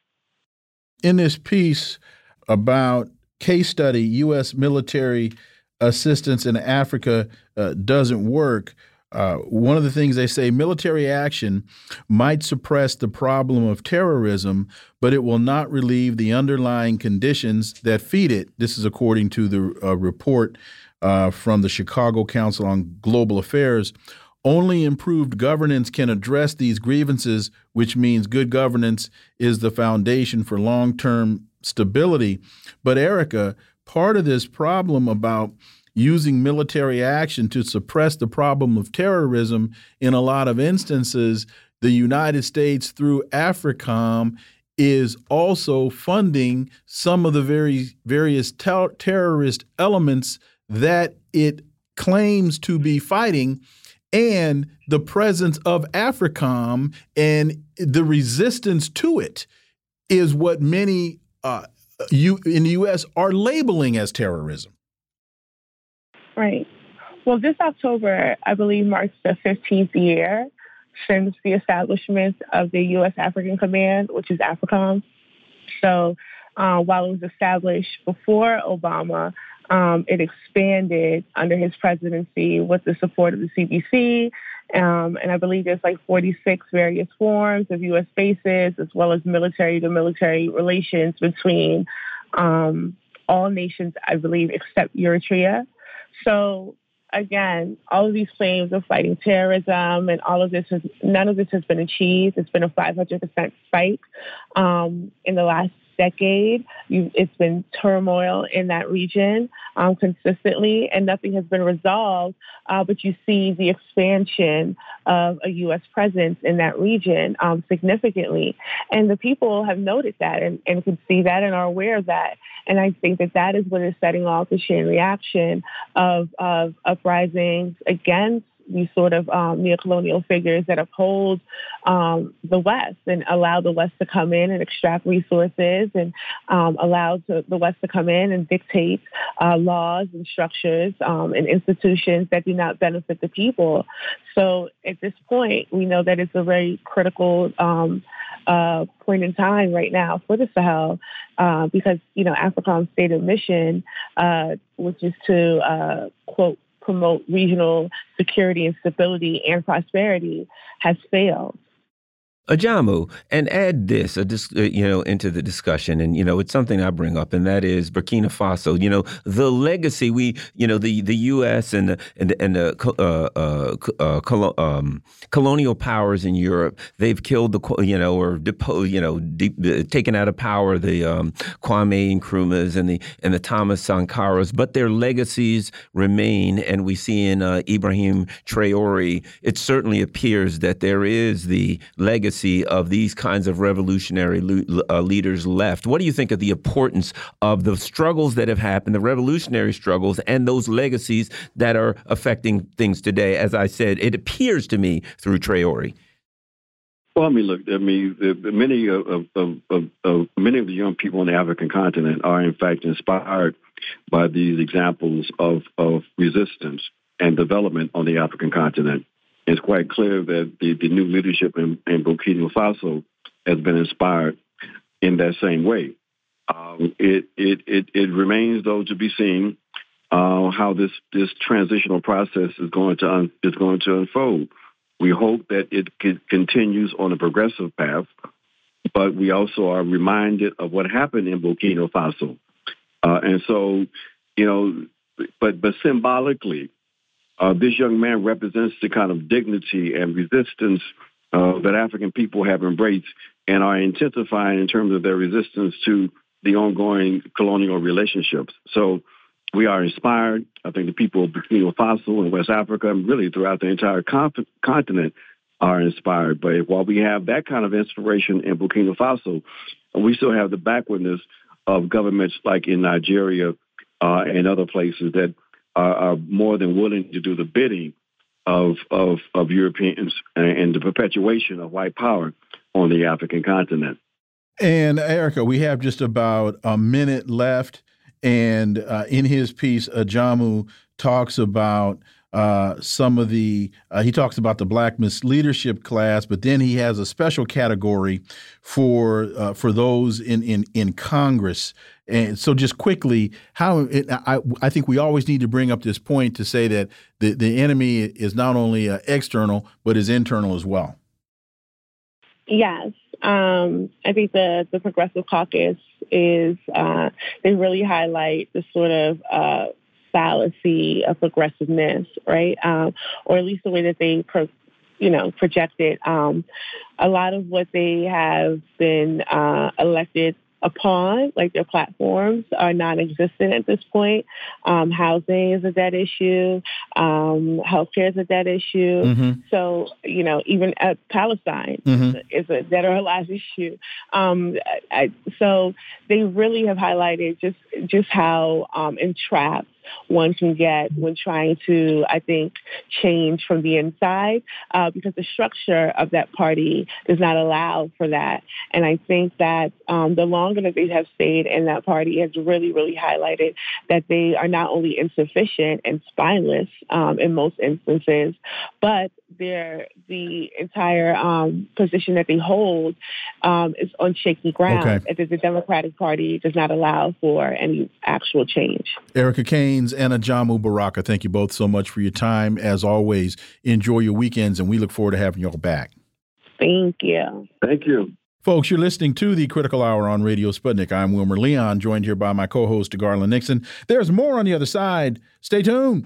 in this piece about case study U.S. military assistance in Africa uh, doesn't work. Uh, one of the things they say military action might suppress the problem of terrorism, but it will not relieve the underlying conditions that feed it. This is according to the uh, report uh, from the Chicago Council on Global Affairs. Only improved governance can address these grievances, which means good governance is the foundation for long term stability. But, Erica, part of this problem about using military action to suppress the problem of terrorism in a lot of instances, the United States through AFRICOM is also funding some of the very various ter terrorist elements that it claims to be fighting and the presence of AFRICOM and the resistance to it is what many uh, you in the U.S. are labeling as terrorism. Right. Well, this October, I believe, marks the 15th year since the establishment of the U.S. African Command, which is AFRICOM. So uh, while it was established before Obama, um, it expanded under his presidency with the support of the CDC. Um, and I believe there's like 46 various forms of U.S. bases, as well as military to military relations between um, all nations, I believe, except Eritrea. So again, all of these claims of fighting terrorism and all of this has none of this has been achieved. It's been a 500% spike um, in the last decade. You, it's been turmoil in that region um, consistently, and nothing has been resolved. Uh, but you see the expansion of a U.S. presence in that region um, significantly. And the people have noted that and, and can see that and are aware of that. And I think that that is what is setting off the chain reaction of, of uprisings against these sort of um, neocolonial figures that uphold um, the West and allow the West to come in and extract resources and um, allow to, the West to come in and dictate uh, laws and structures um, and institutions that do not benefit the people. So at this point, we know that it's a very critical um, uh, point in time right now for the Sahel uh, because, you know, AFRICOM's stated mission, uh, which is to, uh, quote, promote regional security and stability and prosperity has failed. Ajamu, and add this, uh, you know, into the discussion, and you know, it's something I bring up, and that is Burkina Faso. You know, the legacy we, you know, the the U.S. and the and the, and the uh, uh, uh, colo um, colonial powers in Europe, they've killed the, you know, or depo you know, uh, taken out of power the um, Kwame Nkrumahs and the and the Thomas Sankaras, but their legacies remain, and we see in uh, Ibrahim Traore, it certainly appears that there is the legacy of these kinds of revolutionary uh, leaders left. What do you think of the importance of the struggles that have happened, the revolutionary struggles, and those legacies that are affecting things today? As I said, it appears to me through Traore. Well, I mean, look, I mean, many of, of, of, of, many of the young people on the African continent are, in fact, inspired by these examples of, of resistance and development on the African continent it's quite clear that the, the new leadership in, in, Burkina Faso has been inspired in that same way. Um, it, it, it, it remains, though, to be seen uh, how this, this transitional process is going to un, is going to unfold. We hope that it continues on a progressive path, but we also are reminded of what happened in Burkina Faso, uh, and so you know, but but symbolically, uh, this young man represents the kind of dignity and resistance uh, that African people have embraced and are intensifying in terms of their resistance to the ongoing colonial relationships. So we are inspired. I think the people of Burkina Faso and West Africa, and really throughout the entire continent, are inspired. But while we have that kind of inspiration in Burkina Faso, we still have the backwardness of governments like in Nigeria uh, and other places that are, are more than willing to do the bidding of of, of Europeans and the perpetuation of white power on the African continent. And Erica, we have just about a minute left. And uh, in his piece, Ajamu talks about uh, some of the uh, he talks about the black leadership class, but then he has a special category for uh, for those in in in Congress. And so, just quickly, how it, I I think we always need to bring up this point to say that the the enemy is not only uh, external but is internal as well. Yes, um, I think the the Progressive Caucus is uh, they really highlight the sort of uh, fallacy of progressiveness, right? Um, or at least the way that they, pro- you know, project it. Um, a lot of what they have been uh, elected upon, like their platforms, are non-existent at this point. Um, housing is a dead issue. Um, healthcare is a dead issue. Mm-hmm. So, you know, even at Palestine mm-hmm. is a dead or alive issue. Um, I, so they really have highlighted just just how um, entrapped one can get when trying to, I think, change from the inside, uh, because the structure of that party does not allow for that. And I think that um, the longer that they have stayed in that party has really, really highlighted that they are not only insufficient and spineless um, in most instances, but their the entire um, position that they hold um, is on shaky ground. Okay. the Democratic Party does not allow for any actual change. Erica Caines and Ajamu Baraka, thank you both so much for your time. As always, enjoy your weekends, and we look forward to having you all back. Thank you. Thank you. Folks, you're listening to the Critical Hour on Radio Sputnik. I'm Wilmer Leon, joined here by my co host, Garland Nixon. There's more on the other side. Stay tuned.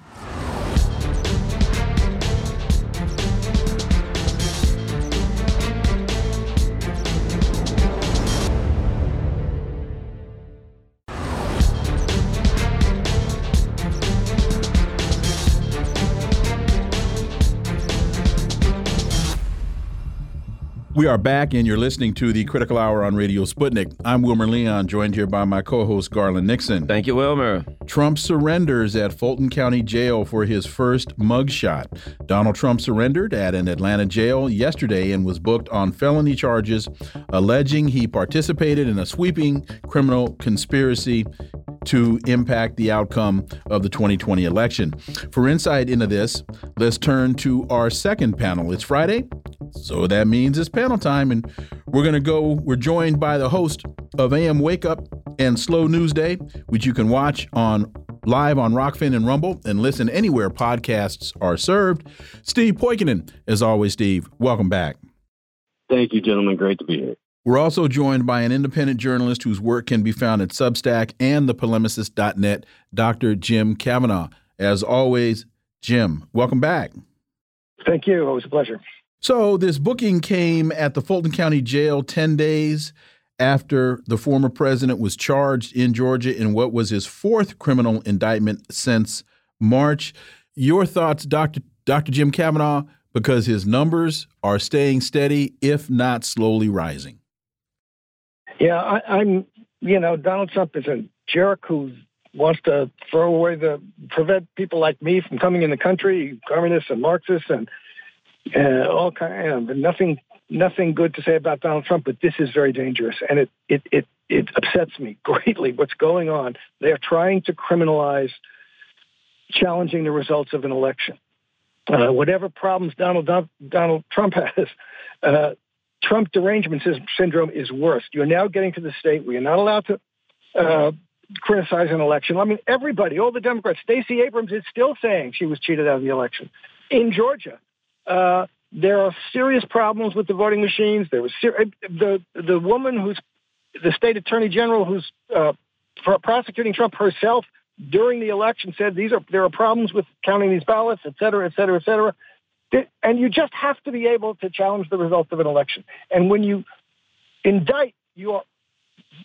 We are back, and you're listening to the Critical Hour on Radio Sputnik. I'm Wilmer Leon, joined here by my co host, Garland Nixon. Thank you, Wilmer. Trump surrenders at Fulton County Jail for his first mugshot. Donald Trump surrendered at an Atlanta jail yesterday and was booked on felony charges alleging he participated in a sweeping criminal conspiracy to impact the outcome of the 2020 election. For insight into this, let's turn to our second panel. It's Friday, so that means it's panel time, and we're going to go. We're joined by the host of AM Wake Up and Slow News Day, which you can watch on live on Rokfin and Rumble and listen anywhere podcasts are served. Steve Poikonen, as always, Steve, welcome back. Thank you, gentlemen. Great to be here. We're also joined by an independent journalist whose work can be found at Substack and thepolemicist.net, Dr. Jim Kavanagh. As always, Jim, welcome back. Thank you. Always a pleasure. So, this booking came at the Fulton County Jail 10 days after the former president was charged in Georgia in what was his fourth criminal indictment since March. Your thoughts, Dr. Dr. Jim Kavanagh, because his numbers are staying steady, if not slowly rising. Yeah, I, I'm. You know, Donald Trump is a jerk who wants to throw away the prevent people like me from coming in the country, communists and Marxists and uh, all kind of nothing nothing good to say about Donald Trump, but this is very dangerous, and it it it it upsets me greatly. What's going on? They are trying to criminalize challenging the results of an election. Uh, whatever problems Donald Donald Trump has, uh, Trump derangement syndrome is worse. You're now getting to the state where you're not allowed to uh, criticize an election. I mean, everybody, all the Democrats, Stacey Abrams is still saying she was cheated out of the election. In Georgia, uh, there are serious problems with the voting machines. There was ser- the the woman who's the state attorney general who's uh, prosecuting Trump herself during the election said these are there are problems with counting these ballots, et cetera, et cetera, et cetera. And you just have to be able to challenge the results of an election. And when you indict your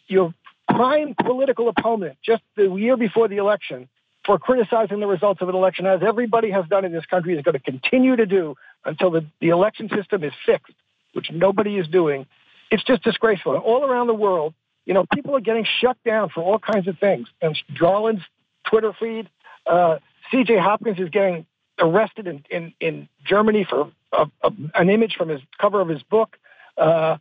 your prime political opponent just the year before the election for criticizing the results of an election, as everybody has done in this country, is going to continue to do until the, the election system is fixed, which nobody is doing. It's just disgraceful. And all around the world, you know, people are getting shut down for all kinds of things. And Garland's Twitter feed, uh, C.J. Hopkins is getting arrested in, in, in Germany for a, a, an image from his cover of his book. Uh,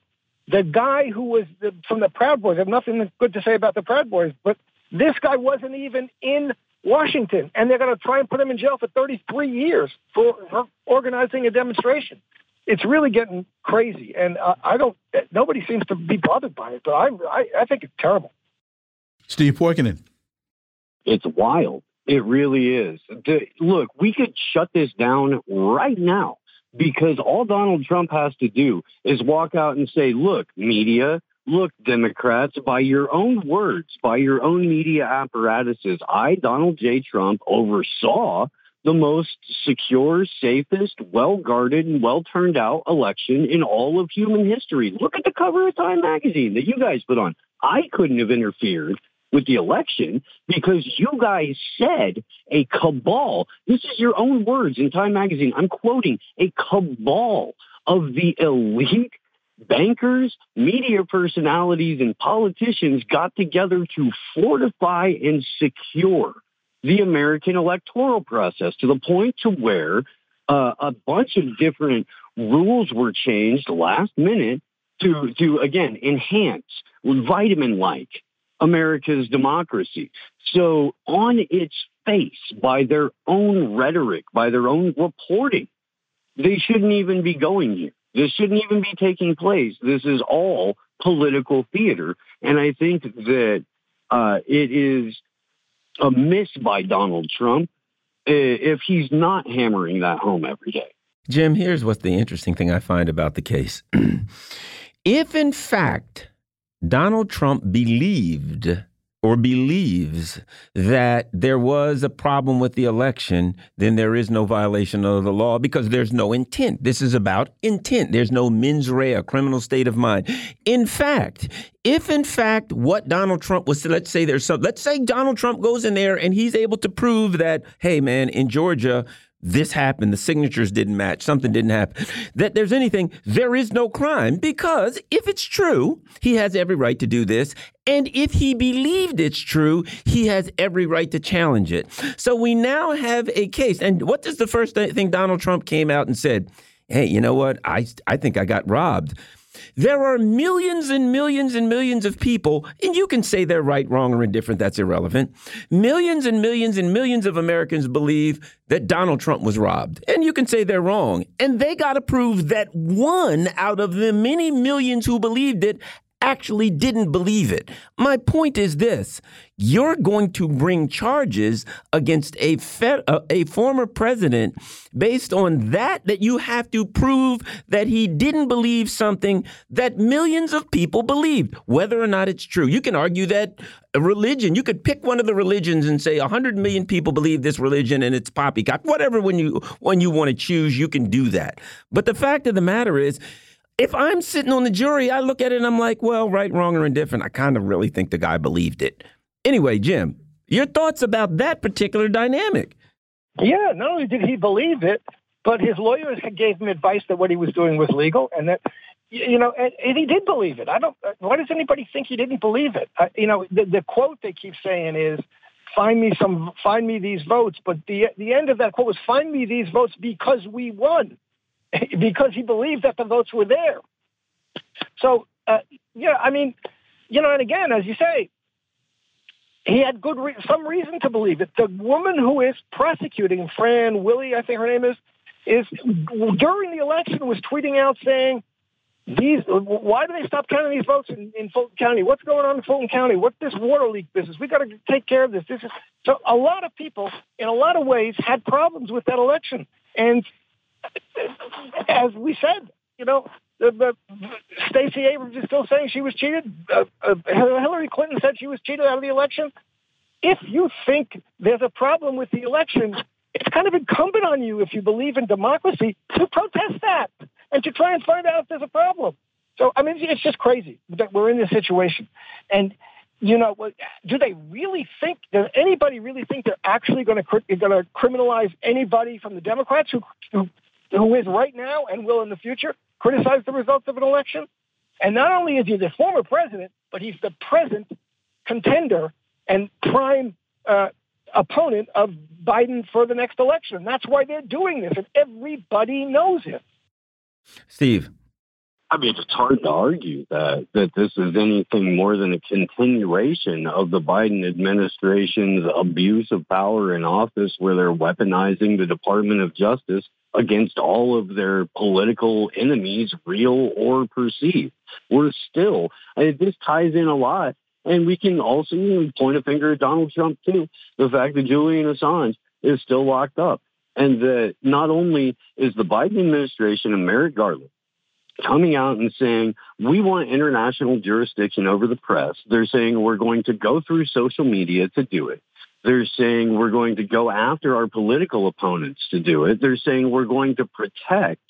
the guy who was the, from the Proud Boys, I have nothing good to say about the Proud Boys, but this guy wasn't even in Washington, and they're going to try and put him in jail for 33 years for, for organizing a demonstration. It's really getting crazy, and uh, I don't. Nobody seems to be bothered by it, but I, I, I think it's terrible. Steve Poikonen. It's wild. It really is. Look, we could shut this down right now because all Donald Trump has to do is walk out and say, look, media, look, Democrats, by your own words, by your own media apparatuses, I, Donald J. Trump, oversaw the most secure, safest, well guarded, and well turned out election in all of human history. Look at the cover of Time magazine that you guys put on. I couldn't have interfered with the election because you guys said a cabal. This is your own words in Time magazine. I'm quoting a cabal of the elite bankers, media personalities, and politicians got together to fortify and secure the American electoral process to the point to where uh, a bunch of different rules were changed last minute to, to again, enhance vitamin-like America's democracy. So on its face, by their own rhetoric, by their own reporting, they shouldn't even be going here. This shouldn't even be taking place. This is all political theater. And I think that uh, it is a miss by Donald Trump if he's not hammering that home every day. Jim, here's what's the interesting thing I find about the case. if, in fact, Donald Trump believed or believes that there was a problem with the election, then there is no violation of the law because there's no intent. This is about intent. There's no mens rea, criminal state of mind. In fact, if in fact what Donald Trump was, let's say there's some, let's say Donald Trump goes in there and he's able to prove that, hey man, in Georgia, this happened, the signatures didn't match, something didn't happen, that there's anything, there is no crime because if it's true, he has every right to do this. And if he believed it's true, he has every right to challenge it. So we now have a case. And what does the first thing Donald Trump came out and said? Hey, you know what? I, I think I got robbed. There are millions and millions and millions of people, and you can say they're right, wrong, or indifferent, that's irrelevant. Millions and millions and millions of Americans believe that Donald Trump was robbed. And you can say they're wrong. And they got to prove that one out of the many millions who believed it actually didn't believe it. My point is this you're going to bring charges against a, fed, uh, a former president based on that, that you have to prove that he didn't believe something that millions of people believed, whether or not it's true. You can argue that religion, you could pick one of the religions and say 100 million people believe this religion and it's poppycock. Whatever, when you, when you want to choose, you can do that. But the fact of the matter is, if I'm sitting on the jury, I look at it and I'm like, well, right, wrong, or indifferent. I kind of really think the guy believed it. Anyway, Jim, your thoughts about that particular dynamic? Yeah, not only did he believe it, but his lawyers gave him advice that what he was doing was legal, and that you know, and, and he did believe it. I don't. Why does anybody think he didn't believe it? Uh, you know, the, the quote they keep saying is, "Find me some, find me these votes," but the the end of that quote was, "Find me these votes because we won," because he believed that the votes were there. So, uh, yeah, I mean, you know, and again, as you say, he had good re- some reason to believe it. The woman who is prosecuting Fran Willie, I think her name is, is during the election was tweeting out saying, "These why do they stop counting these votes in, in Fulton County? What's going on in Fulton County? What's this water leak business? We got to take care of this." This is so. A lot of people, in a lot of ways, had problems with that election, and as we said, you know, Stacey Abrams is still saying she was cheated. Uh, uh, Hillary Clinton said she was cheated out of the election. If you think there's a problem with the election, it's kind of incumbent on you, if you believe in democracy, to protest that and to try and find out if there's a problem. So, I mean, it's just crazy that we're in this situation. And, you know, do they really think, does anybody really think they're actually going to going to criminalize anybody from the Democrats who, who, who is right now and will in the future? criticize the results of an election. And not only is he the former president, but he's the present contender and prime uh, opponent of Biden for the next election. That's why they're doing this, and everybody knows it. Steve. I mean, it's hard to argue that that this is anything more than a continuation of the Biden administration's abuse of power in office, where they're weaponizing the Department of Justice against all of their political enemies, real or perceived. We're still, this ties in a lot. And we can also point a finger at Donald Trump, too. The fact that Julian Assange is still locked up. And that not only is the Biden administration and Merrick Garland coming out and saying, we want international jurisdiction over the press. They're saying we're going to go through social media to do it. They're saying we're going to go after our political opponents to do it. They're saying we're going to protect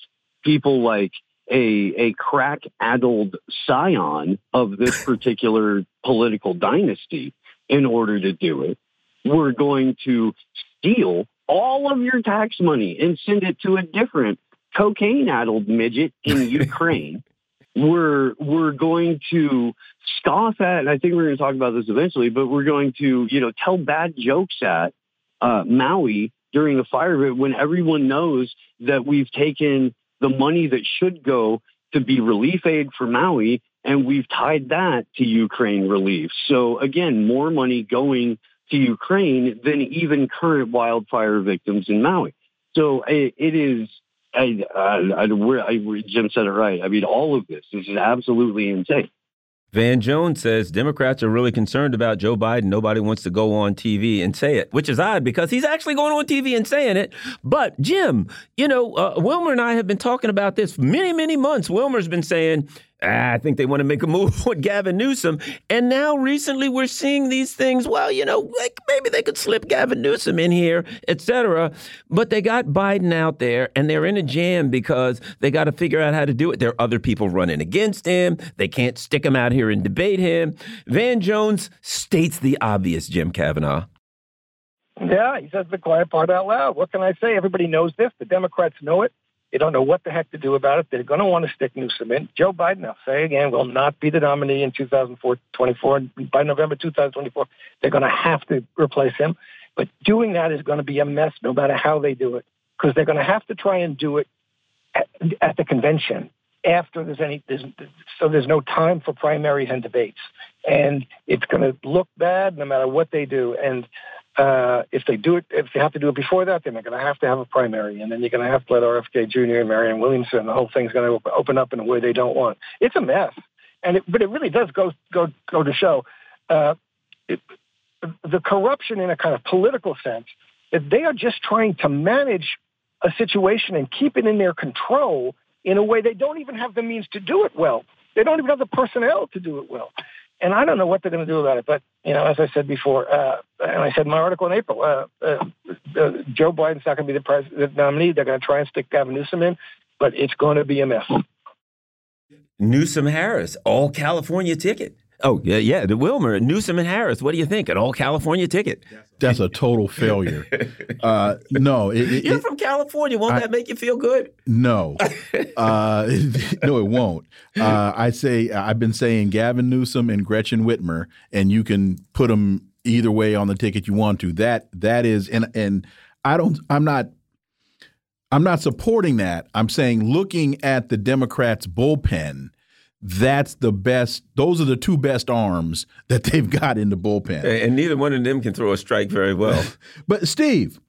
people like a, a crack addled scion of this particular political dynasty in order to do it. We're going to steal all of your tax money and send it to a different cocaine addled midget in Ukraine. we're we're going to scoff at, and I think we're going to talk about this eventually, but we're going to, you know, tell bad jokes at uh, Maui during the fire when everyone knows that we've taken the money that should go to be relief aid for Maui and we've tied that to Ukraine relief. So again, more money going to Ukraine than even current wildfire victims in Maui. So it, it is. I, I, I, Jim said it right. I mean, all of this, this is absolutely insane. Van Jones says Democrats are really concerned about Joe Biden. Nobody wants to go on TV and say it, which is odd because he's actually going on TV and saying it. But Jim, you know, uh, Wilmer and I have been talking about this many, many months. Wilmer's been saying Ah, I think they want to make a move with Gavin Newsom. And now recently we're seeing these things. Well, you know, like maybe they could slip Gavin Newsom in here, etc. But they got Biden out there and they're in a jam because they got to figure out how to do it. There are other people running against him. They can't stick him out here and debate him. Van Jones states the obvious, Jim Kavanagh. Yeah, he says the quiet part out loud. What can I say? Everybody knows this. The Democrats know it. They don't know what the heck to do about it. They're going to want to stick Newsom in. Joe Biden, I'll say again, will not be the nominee in 2024. By November 2024, they're going to have to replace him. But doing that is going to be a mess no matter how they do it, because they're going to have to try and do it at, at the convention after there's any, there's, so there's no time for primaries and debates. And it's going to look bad no matter what they do. And uh, if they do it, if they have to do it before that, then they're going to have to have a primary, and then you're going to have to let RFK Jr. and Marianne Williamson. The whole thing's going to open up in a way they don't want. It's a mess, and it, but it really does go go go to show uh, it, the corruption in a kind of political sense. That they are just trying to manage a situation and keep it in their control in a way they don't even have the means to do it well. They don't even have the personnel to do it well and I don't know what they're going to do about it. But you know, as I said before, uh, and I said in my article in April, uh, uh, uh Joe Biden's not going to be the president nominee. They're going to try and stick Gavin Newsom in, but it's going to be a mess. Newsom Harris, all California ticket. Oh yeah, yeah. The Wilmer, Newsom and Harris. What do you think? An all California ticket? That's a total failure. uh, no, it, it, you're from California. Won't I, that make you feel good? No, uh, no, it won't. Uh, I say I've been saying Gavin Newsom and Gretchen Whitmer, and you can put them either way on the ticket you want to. That that is, and and I don't. I'm not. I'm not supporting that. I'm saying looking at the Democrats' bullpen that's the best. Those are the two best arms that they've got in the bullpen. And neither one of them can throw a strike very well. but Steve,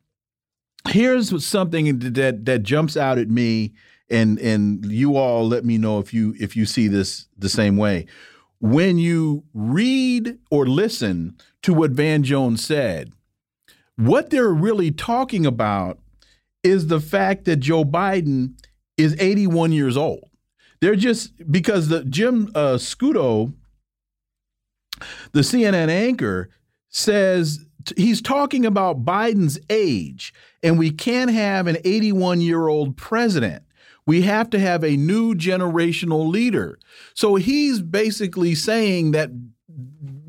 here's something that that jumps out at me, and and you all let me know if you if you see this the same way. When you read or listen to what Van Jones said, what they're really talking about is the fact that Joe Biden is 81 years old. They're just because the Jim uh, Sciutto, the CNN anchor, says he's talking about Biden's age, and we can't have an 81 year old president. We have to have a new generational leader. So he's basically saying that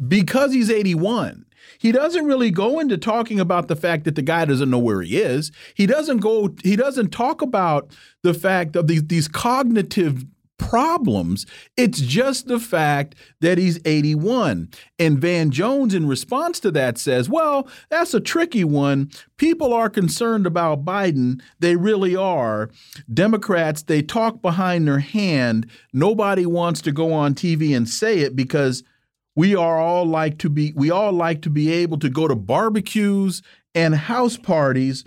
because he's 81, he doesn't really go into talking about the fact that the guy doesn't know where he is. He doesn't go. He doesn't talk about the fact of these, these cognitive problems. It's just the fact that he's 81. And Van Jones, in response to that, says, Well, that's a tricky one. People are concerned about Biden. They really are. Democrats, they talk behind their hand. Nobody wants to go on TV and say it because we are all like to be we all like to be able to go to barbecues and house parties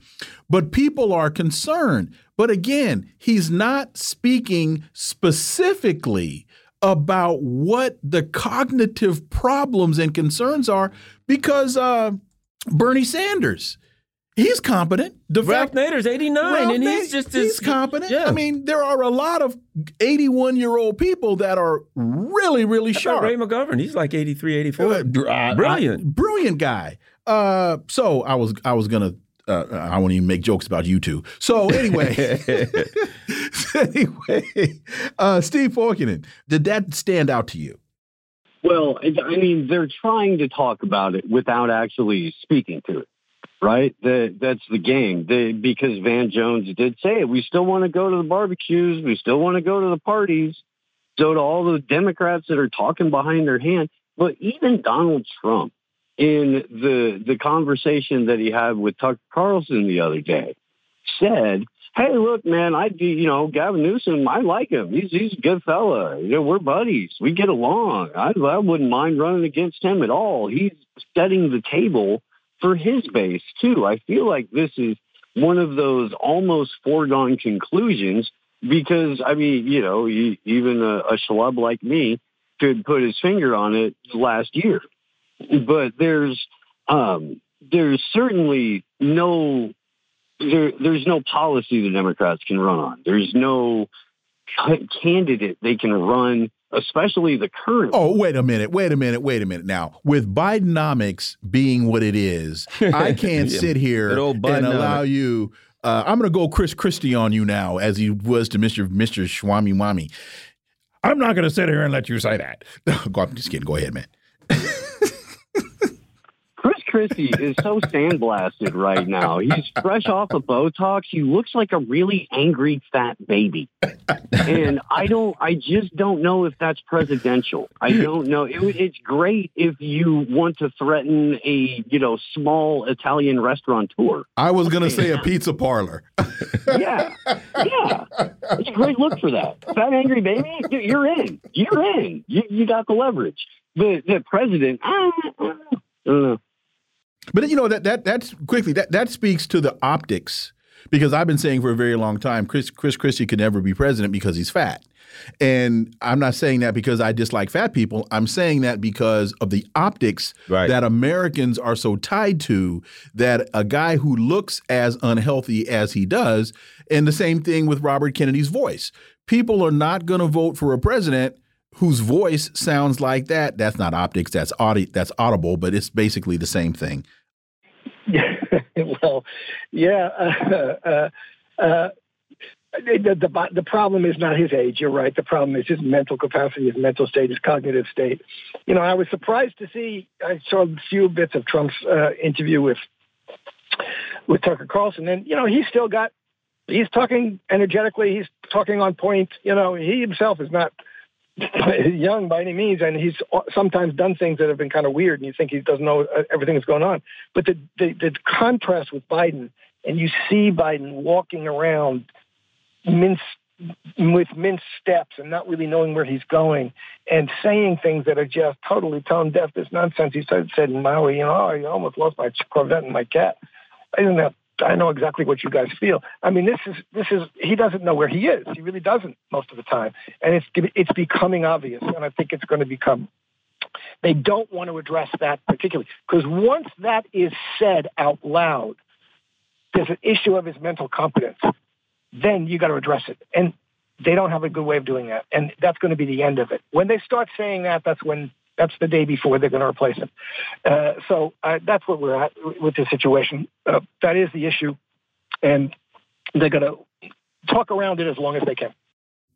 but people are concerned but again he's not speaking specifically about what the cognitive problems and concerns are because uh, Bernie Sanders He's competent. The Ralph Nader's 89 Ralph and he's just he's competent. Yeah. I mean, there are a lot of 81 year old people that are really, really sharp. Ray McGovern, he's like 83, 84. Uh, brilliant. I, brilliant guy. Uh, so I was I was gonna uh, I won't even make jokes about you two. So anyway, anyway, uh, Steve Poikonen, did that stand out to you? Well, I mean, they're trying to talk about it without actually speaking to it right? The, that's the game. The, because Van Jones did say it. We still want to go to the barbecues. We still want to go to the parties. So to all the Democrats that are talking behind their hand, but even Donald Trump in the the conversation that he had with Tucker Carlson the other day said, "Hey, look, man, I do, you know, Gavin Newsom, I like him. He's he's a good fella. You know, we're buddies. We get along. I, I wouldn't mind running against him at all. He's setting the table." for his base too. I feel like this is one of those almost foregone conclusions because I mean, you know, even a, a schlub like me could put his finger on it last year, but there's um, there's certainly no there, there's no policy the Democrats can run on. There's no candidate they can run especially the current. Oh, wait a minute, wait a minute, wait a minute. Now, with Bidenomics being what it is, I can't yeah, sit here and allow you. Uh, I'm going to go Chris Christie on you now, as he was to Mr. Mr. Swami Wami. I'm not going to sit here and let you say that. I'm just kidding. Go ahead, man. Christie is so sandblasted right now. He's fresh off of Botox. He looks like a really angry fat baby. And I don't, I just don't know if that's presidential. I don't know. It, it's great if you want to threaten a, you know, small Italian restaurateur. I was going to say a pizza parlor. yeah. Yeah. It's a great look for that. Fat angry baby, you're in. You're in. You, you got the leverage. The, the president, I don't know. But you know that that that's quickly that that speaks to the optics because I've been saying for a very long time Chris Chris Christie could never be president because he's fat. And I'm not saying that because I dislike fat people. I'm saying that because of the optics right. that Americans are so tied to that a guy who looks as unhealthy as he does, and the same thing with Robert Kennedy's voice. People are not going to vote for a president whose voice sounds like that. That's not optics. That's audi That's audible, but it's basically the same thing. well, yeah. Uh, uh, uh, the, the, the problem is not his age. You're right. The problem is his mental capacity, his mental state, his cognitive state. You know, I was surprised to see. I saw a few bits of Trump's uh, interview with with Tucker Carlson, and you know, he's still got. He's talking energetically. He's talking on point. You know, he himself is not young by any means, and he's sometimes done things that have been kind of weird, and you think he doesn't know uh, everything that's going on. But the, the, the contrast with Biden, and you see Biden walking around mince, with minced steps and not really knowing where he's going, and saying things that are just totally tone deaf. This nonsense he said, said in Maui, you know, oh, I almost lost my Corvette and my cat. Isn't that I know exactly what you guys feel. I mean, this is this is he doesn't know where he is. He really doesn't most of the time, and it's it's becoming obvious, and I think it's going to become. They don't want to address that particularly because once that is said out loud, there's an issue of his mental competence. Then you got to address it, and they don't have a good way of doing that, and that's going to be the end of it. When they start saying that, that's when that's the day before they're going to replace him. Uh, so uh, that's what we're at with the situation. Uh, that is the issue, and they're going to talk around it as long as they can.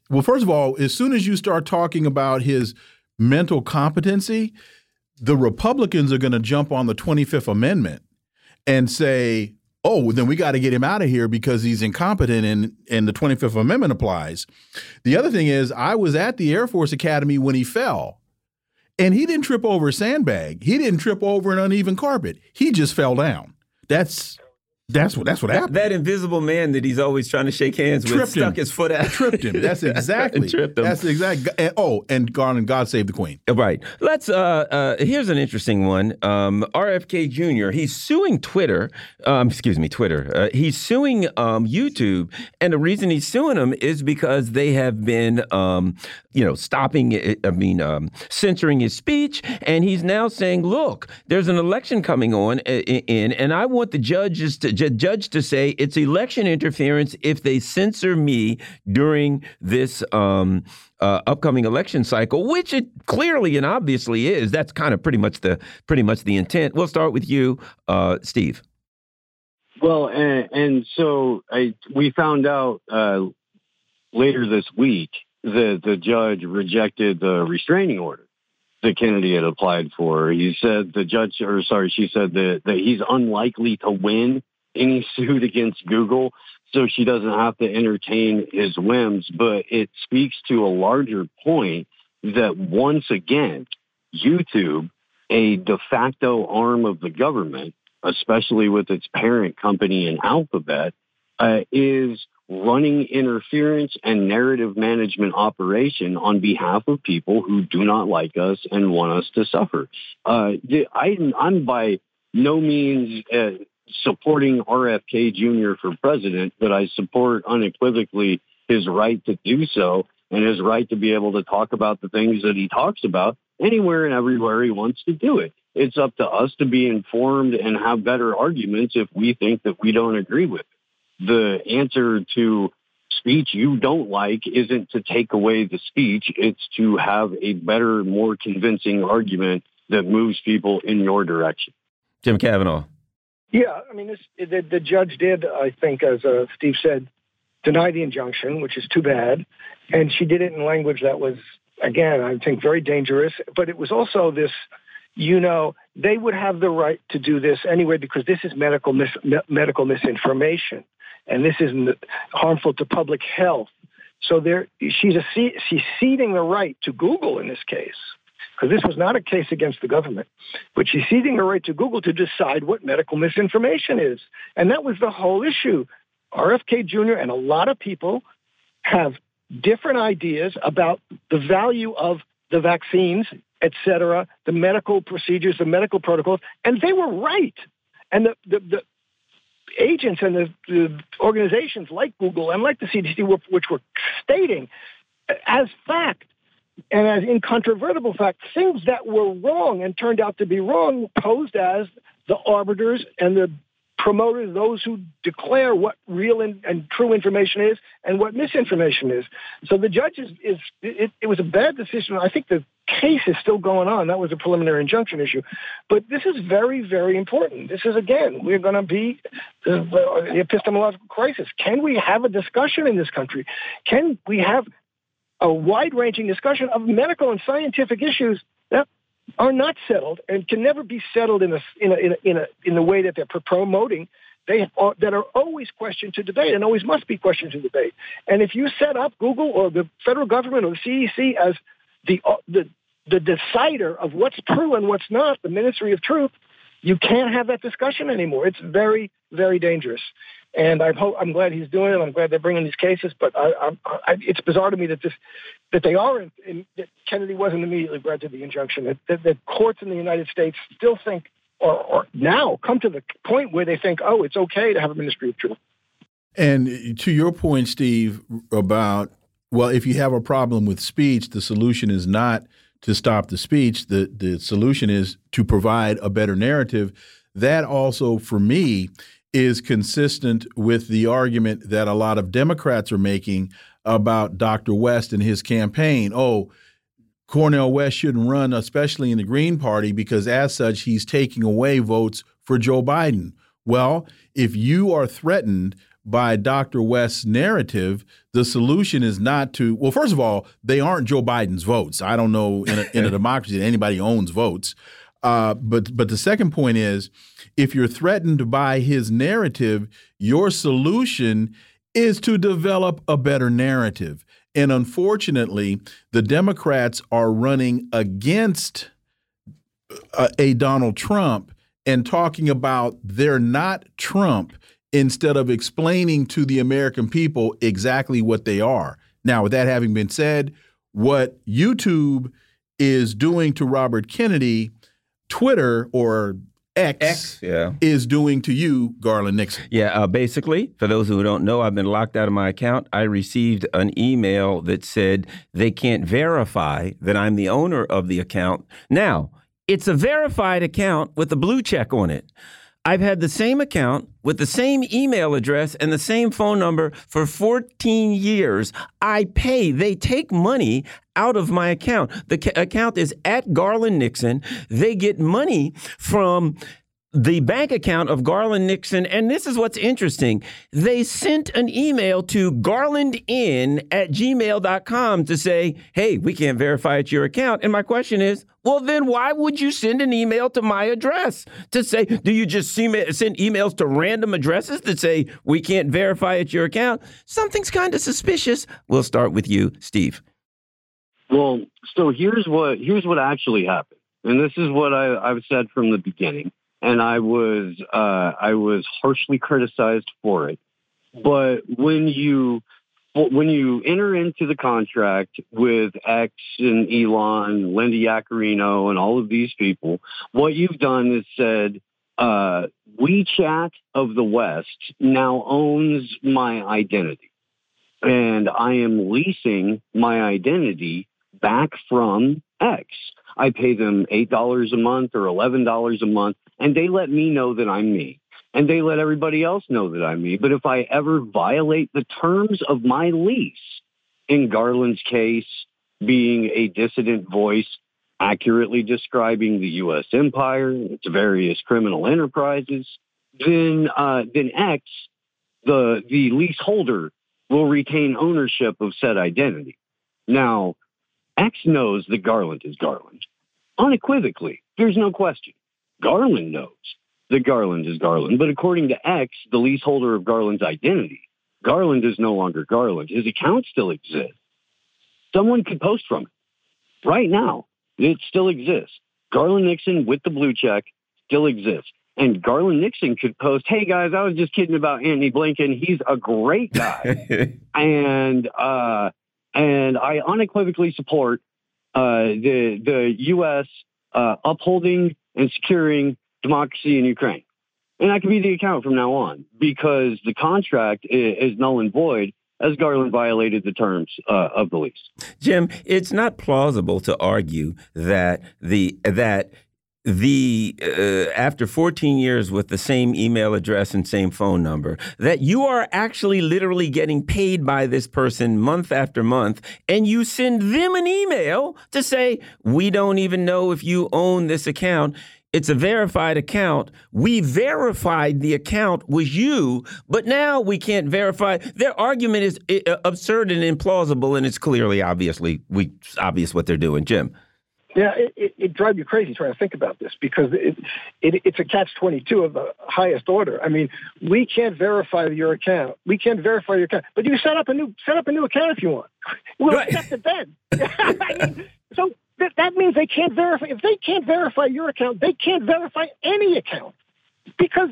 Well, first of all, as soon as you start talking about his mental competency, the Republicans are going to jump on the 25th Amendment and say, oh, then we got to get him out of here because he's incompetent and and the 25th Amendment applies. The other thing is I was at the Air Force Academy when he fell. And he didn't trip over a sandbag. He didn't trip over an uneven carpet. He just fell down. That's that's what that's what happened. That, that, invisible man that he's always trying to shake hands tripped with stuck him. his foot out. Tripped him. That's exactly. tripped him. That's exactly. And, oh, and God and God save the Queen. Right. Let's. Uh, uh, here's an interesting one. Um, RFK Jr. He's suing Twitter. Um, excuse me, Twitter. Uh, he's suing um, YouTube, and the reason he's suing them is because they have been, um, you know, stopping. It, I mean, um, censoring his speech, and he's now saying, "Look, there's an election coming on in, and I want the judges to judge to say." it's election interference if they censor me during this um, uh, upcoming election cycle, which it clearly and obviously is. That's kind of pretty much the pretty much the intent. We'll start with you, uh, Steve. Well, and, and so I, we found out uh, later this week that the judge rejected the restraining order that Kennedy had applied for. He said the judge, or sorry, she said that, that he's unlikely to win any suit against Google so she doesn't have to entertain his whims. But it speaks to a larger point that once again, YouTube, a de facto arm of the government, especially with its parent company in Alphabet, uh, is running interference and narrative management operation on behalf of people who do not like us and want us to suffer. Uh, I, am by no means uh, supporting RFK Jr. for president, but I support unequivocally his right to do so and his right to be able to talk about the things that he talks about anywhere and everywhere he wants to do it. It's up to us to be informed and have better arguments if we think that we don't agree with it. The answer to speech you don't like isn't to take away the speech. It's to have a better, more convincing argument that moves people in your direction. Jim Kavanagh. Yeah, I mean, this, the, the judge did, I think, as uh, Steve said, deny the injunction, which is too bad. And she did it in language that was, again, I think very dangerous. But it was also this, you know, they would have the right to do this anyway because this is medical mis- medical misinformation, and this is harmful to public health. So there, she's a she's ceding the right to Google in this case because this was not a case against the government, but she's ceding the right to Google to decide what medical misinformation is. And that was the whole issue. RFK Jr. and a lot of people have different ideas about the value of the vaccines, et cetera, the medical procedures, the medical protocols, and they were right. And the, the, the agents and the, the, organizations like Google and like the CDC, which were stating as fact and as incontrovertible fact, things that were wrong and turned out to be wrong posed as the arbiters and the promoters, those who declare what real and, and true information is and what misinformation is. So the judge is, is it, it was a bad decision. I think the case is still going on. That was a preliminary injunction issue. But this is very, very important. This is, again, we're going to be the, the epistemological crisis. Can we have a discussion in this country? Can we have a wide ranging discussion of medical and scientific issues that are not settled and can never be settled in a, in a, in a, in, a, in the way that they're promoting. They are, that are always questioned to debate and always must be questioned to debate. And if you set up Google or the federal government or the CDC as the, uh, the, the decider of what's true and what's not, the Ministry of Truth, you can't have that discussion anymore. It's very, very dangerous. And I hope I'm glad he's doing it. I'm glad they're bringing these cases. But I, I, I, it's bizarre to me that this that they are in, in, that Kennedy wasn't immediately granted the injunction. That, that, that courts in the United States still think, or, or now come to the point where they think, oh, it's okay to have a ministry of truth. And to your point, Steve, about well, if you have a problem with speech, the solution is not to stop the speech. The the solution is to provide a better narrative. That also, for me, is consistent with the argument that a lot of Democrats are making about Dr. West and his campaign. Oh, Cornel West shouldn't run, especially in the Green Party, because as such, he's taking away votes for Joe Biden. Well, if you are threatened by Dr. West's narrative, the solution is not to, well, first of all, they aren't Joe Biden's votes. I don't know in a, in a democracy that anybody owns votes. Uh, but but the second point is, if you're threatened by his narrative, your solution is to develop a better narrative. And unfortunately, the Democrats are running against a, uh, a Donald Trump and talking about they're not Trump instead of explaining to the American people exactly what they are. Now, with that having been said, what YouTube is doing to Robert Kennedy, Twitter or X, X yeah. is doing to you, Garland Nixon. Yeah, uh, basically, for those who don't know, I've been locked out of my account. I received an email that said they can't verify that I'm the owner of the account. Now, it's a verified account with a blue check on it. I've had the same account with the same email address and the same phone number for 14 years. I pay, they take money out of my account. The account is at Garland Nixon. They get money from the bank account of Garland Nixon. And this is what's interesting. They sent an email to garlandin at gmail.com to say, hey, we can't verify it's your account. And my question is, well, then why would you send an email to my address to say, do you just send emails to random addresses that say, we can't verify it's your account? Something's kind of suspicious. We'll start with you, Steve. Well, so here's what here's what actually happened. And this is what I, I've said from the beginning and I was uh, I was harshly criticized for it. But when you when you enter into the contract with X and Elon, Linda Yaccarino, and all of these people, what you've done is said uh, WeChat of the West now owns my identity, and I am leasing my identity back from X. I pay them $8 a month or $11 a month, and they let me know that I'm me. And they let everybody else know that I'm me. But if I ever violate the terms of my lease, in Garland's case, being a dissident voice accurately describing the U.S. empire, its various criminal enterprises, then uh, then X, the the leaseholder, will retain ownership of said identity. Now, X knows that Garland is Garland. Unequivocally, there's no question. Garland knows that Garland is Garland. But according to X, the leaseholder of Garland's identity, Garland is no longer Garland. His account still exists. Someone could post from it right now. It still exists. Garland Nixon with the blue check still exists. And Garland Nixon could post, hey guys, I was just kidding about Antony Blinken. He's a great guy. and uh, and I unequivocally support uh, the the U.S. Uh, upholding and securing democracy in Ukraine. And that can be the account from now on because the contract is, null and void as Garland violated the terms uh, of the lease. Jim, it's not plausible to argue that the that the uh, after 14 years with the same email address and same phone number that you are actually literally getting paid by this person month after month and you send them an email to say we don't even know if you own this account. It's a verified account. We verified the account was you but now we can't verify. Their argument is uh, absurd and implausible and it's clearly obviously we obvious what they're doing. Jim yeah, it, it, it drives you crazy trying to think about this because it, it it's a catch twenty two of the highest order. I mean, we can't verify your account. We can't verify your account, but you set up a new set up a new account if you want. We'll right. accept it then. I mean, so that, that means they can't verify. If they can't verify your account, they can't verify any account. Because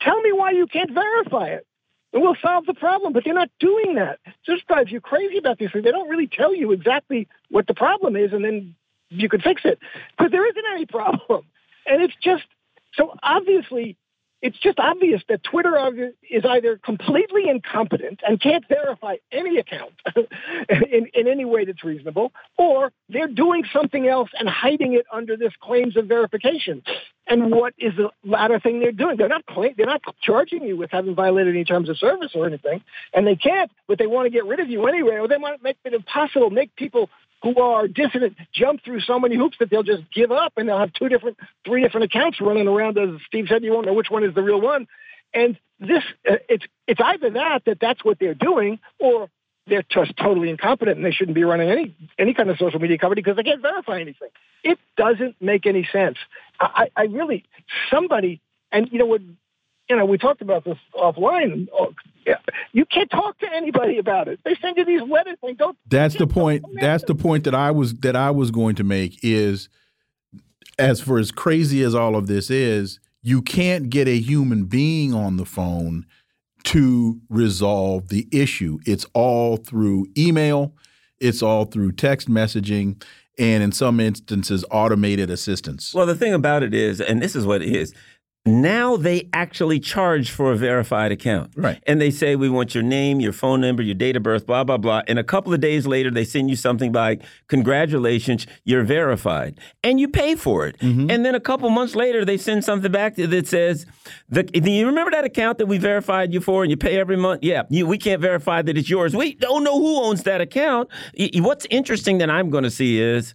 tell me why you can't verify it and we'll solve the problem. But they're not doing that. It just drives you crazy about these things. They don't really tell you exactly what the problem is, and then you could fix it because there isn't any problem. And it's just so obviously, it's just obvious that Twitter is either completely incompetent and can't verify any account in, in any way that's reasonable, or they're doing something else and hiding it under this claims of verification. And what is the latter thing they're doing? They're not claim, they're not charging you with having violated any terms of service or anything, and they can't. But they want to get rid of you anyway, or they want to make it impossible, make people who are dissident jump through so many hoops that they'll just give up and they'll have two different, three different accounts running around. As Steve said, you won't know which one is the real one. And this, uh, it's it's either that that that's what they're doing, or they're just totally incompetent and they shouldn't be running any any kind of social media company because they can't verify anything. It doesn't make any sense. I, I really somebody, and you know what, you know, we talked about this offline. Yeah, you can't talk to anybody about it. They send you these letters. They don't. That's the point. That's the point that I was that I was going to make is, as for as crazy as all of this is, you can't get a human being on the phone to resolve the issue. It's all through email. It's all through text messaging and in some instances automated assistance. Well, the thing about it is, and this is what it is, now they actually charge for a verified account. Right. And they say, we want your name, your phone number, your date of birth, blah, blah, blah. And a couple of days later, they send you something like, congratulations, you're verified. And you pay for it. Mm-hmm. And then a couple months later, they send something back that says, the, do you remember that account that we verified you for and you pay every month? Yeah, you, we can't verify that it's yours. We don't know who owns that account. What's interesting that I'm going to see is,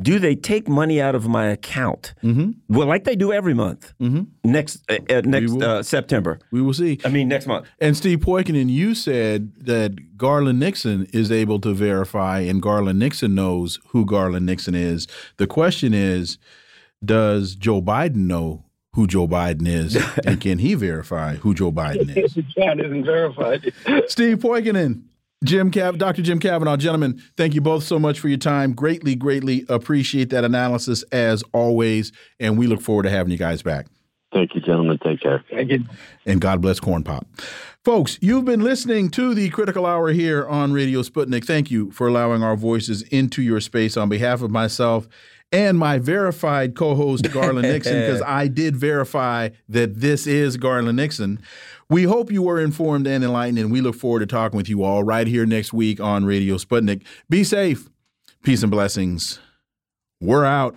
do they take money out of my account? Mm -hmm. Well, like they do every month. Mm -hmm. Next uh, uh, next uh, September, we will see. I mean, next month. And Steve Poikonen, you said that Garland Nixon is able to verify, and Garland Nixon knows who Garland Nixon is. The question is, does Joe Biden know who Joe Biden is, and can he verify who Joe Biden is? the chat isn't verified. Steve Poikonen, Jim Cav, Dr. Jim Kavanagh, gentlemen, thank you both so much for your time. Greatly, greatly appreciate that analysis as always, and we look forward to having you guys back. Thank you, gentlemen. Take care. Thank you. And God bless Corn Pop. Folks, you've been listening to the Critical Hour here on Radio Sputnik. Thank you for allowing our voices into your space on behalf of myself and my verified co-host Garland Nixon because I did verify that this is Garland Nixon. We hope you were informed and enlightened, and we look forward to talking with you all right here next week on Radio Sputnik. Be safe. Peace and blessings. We're out.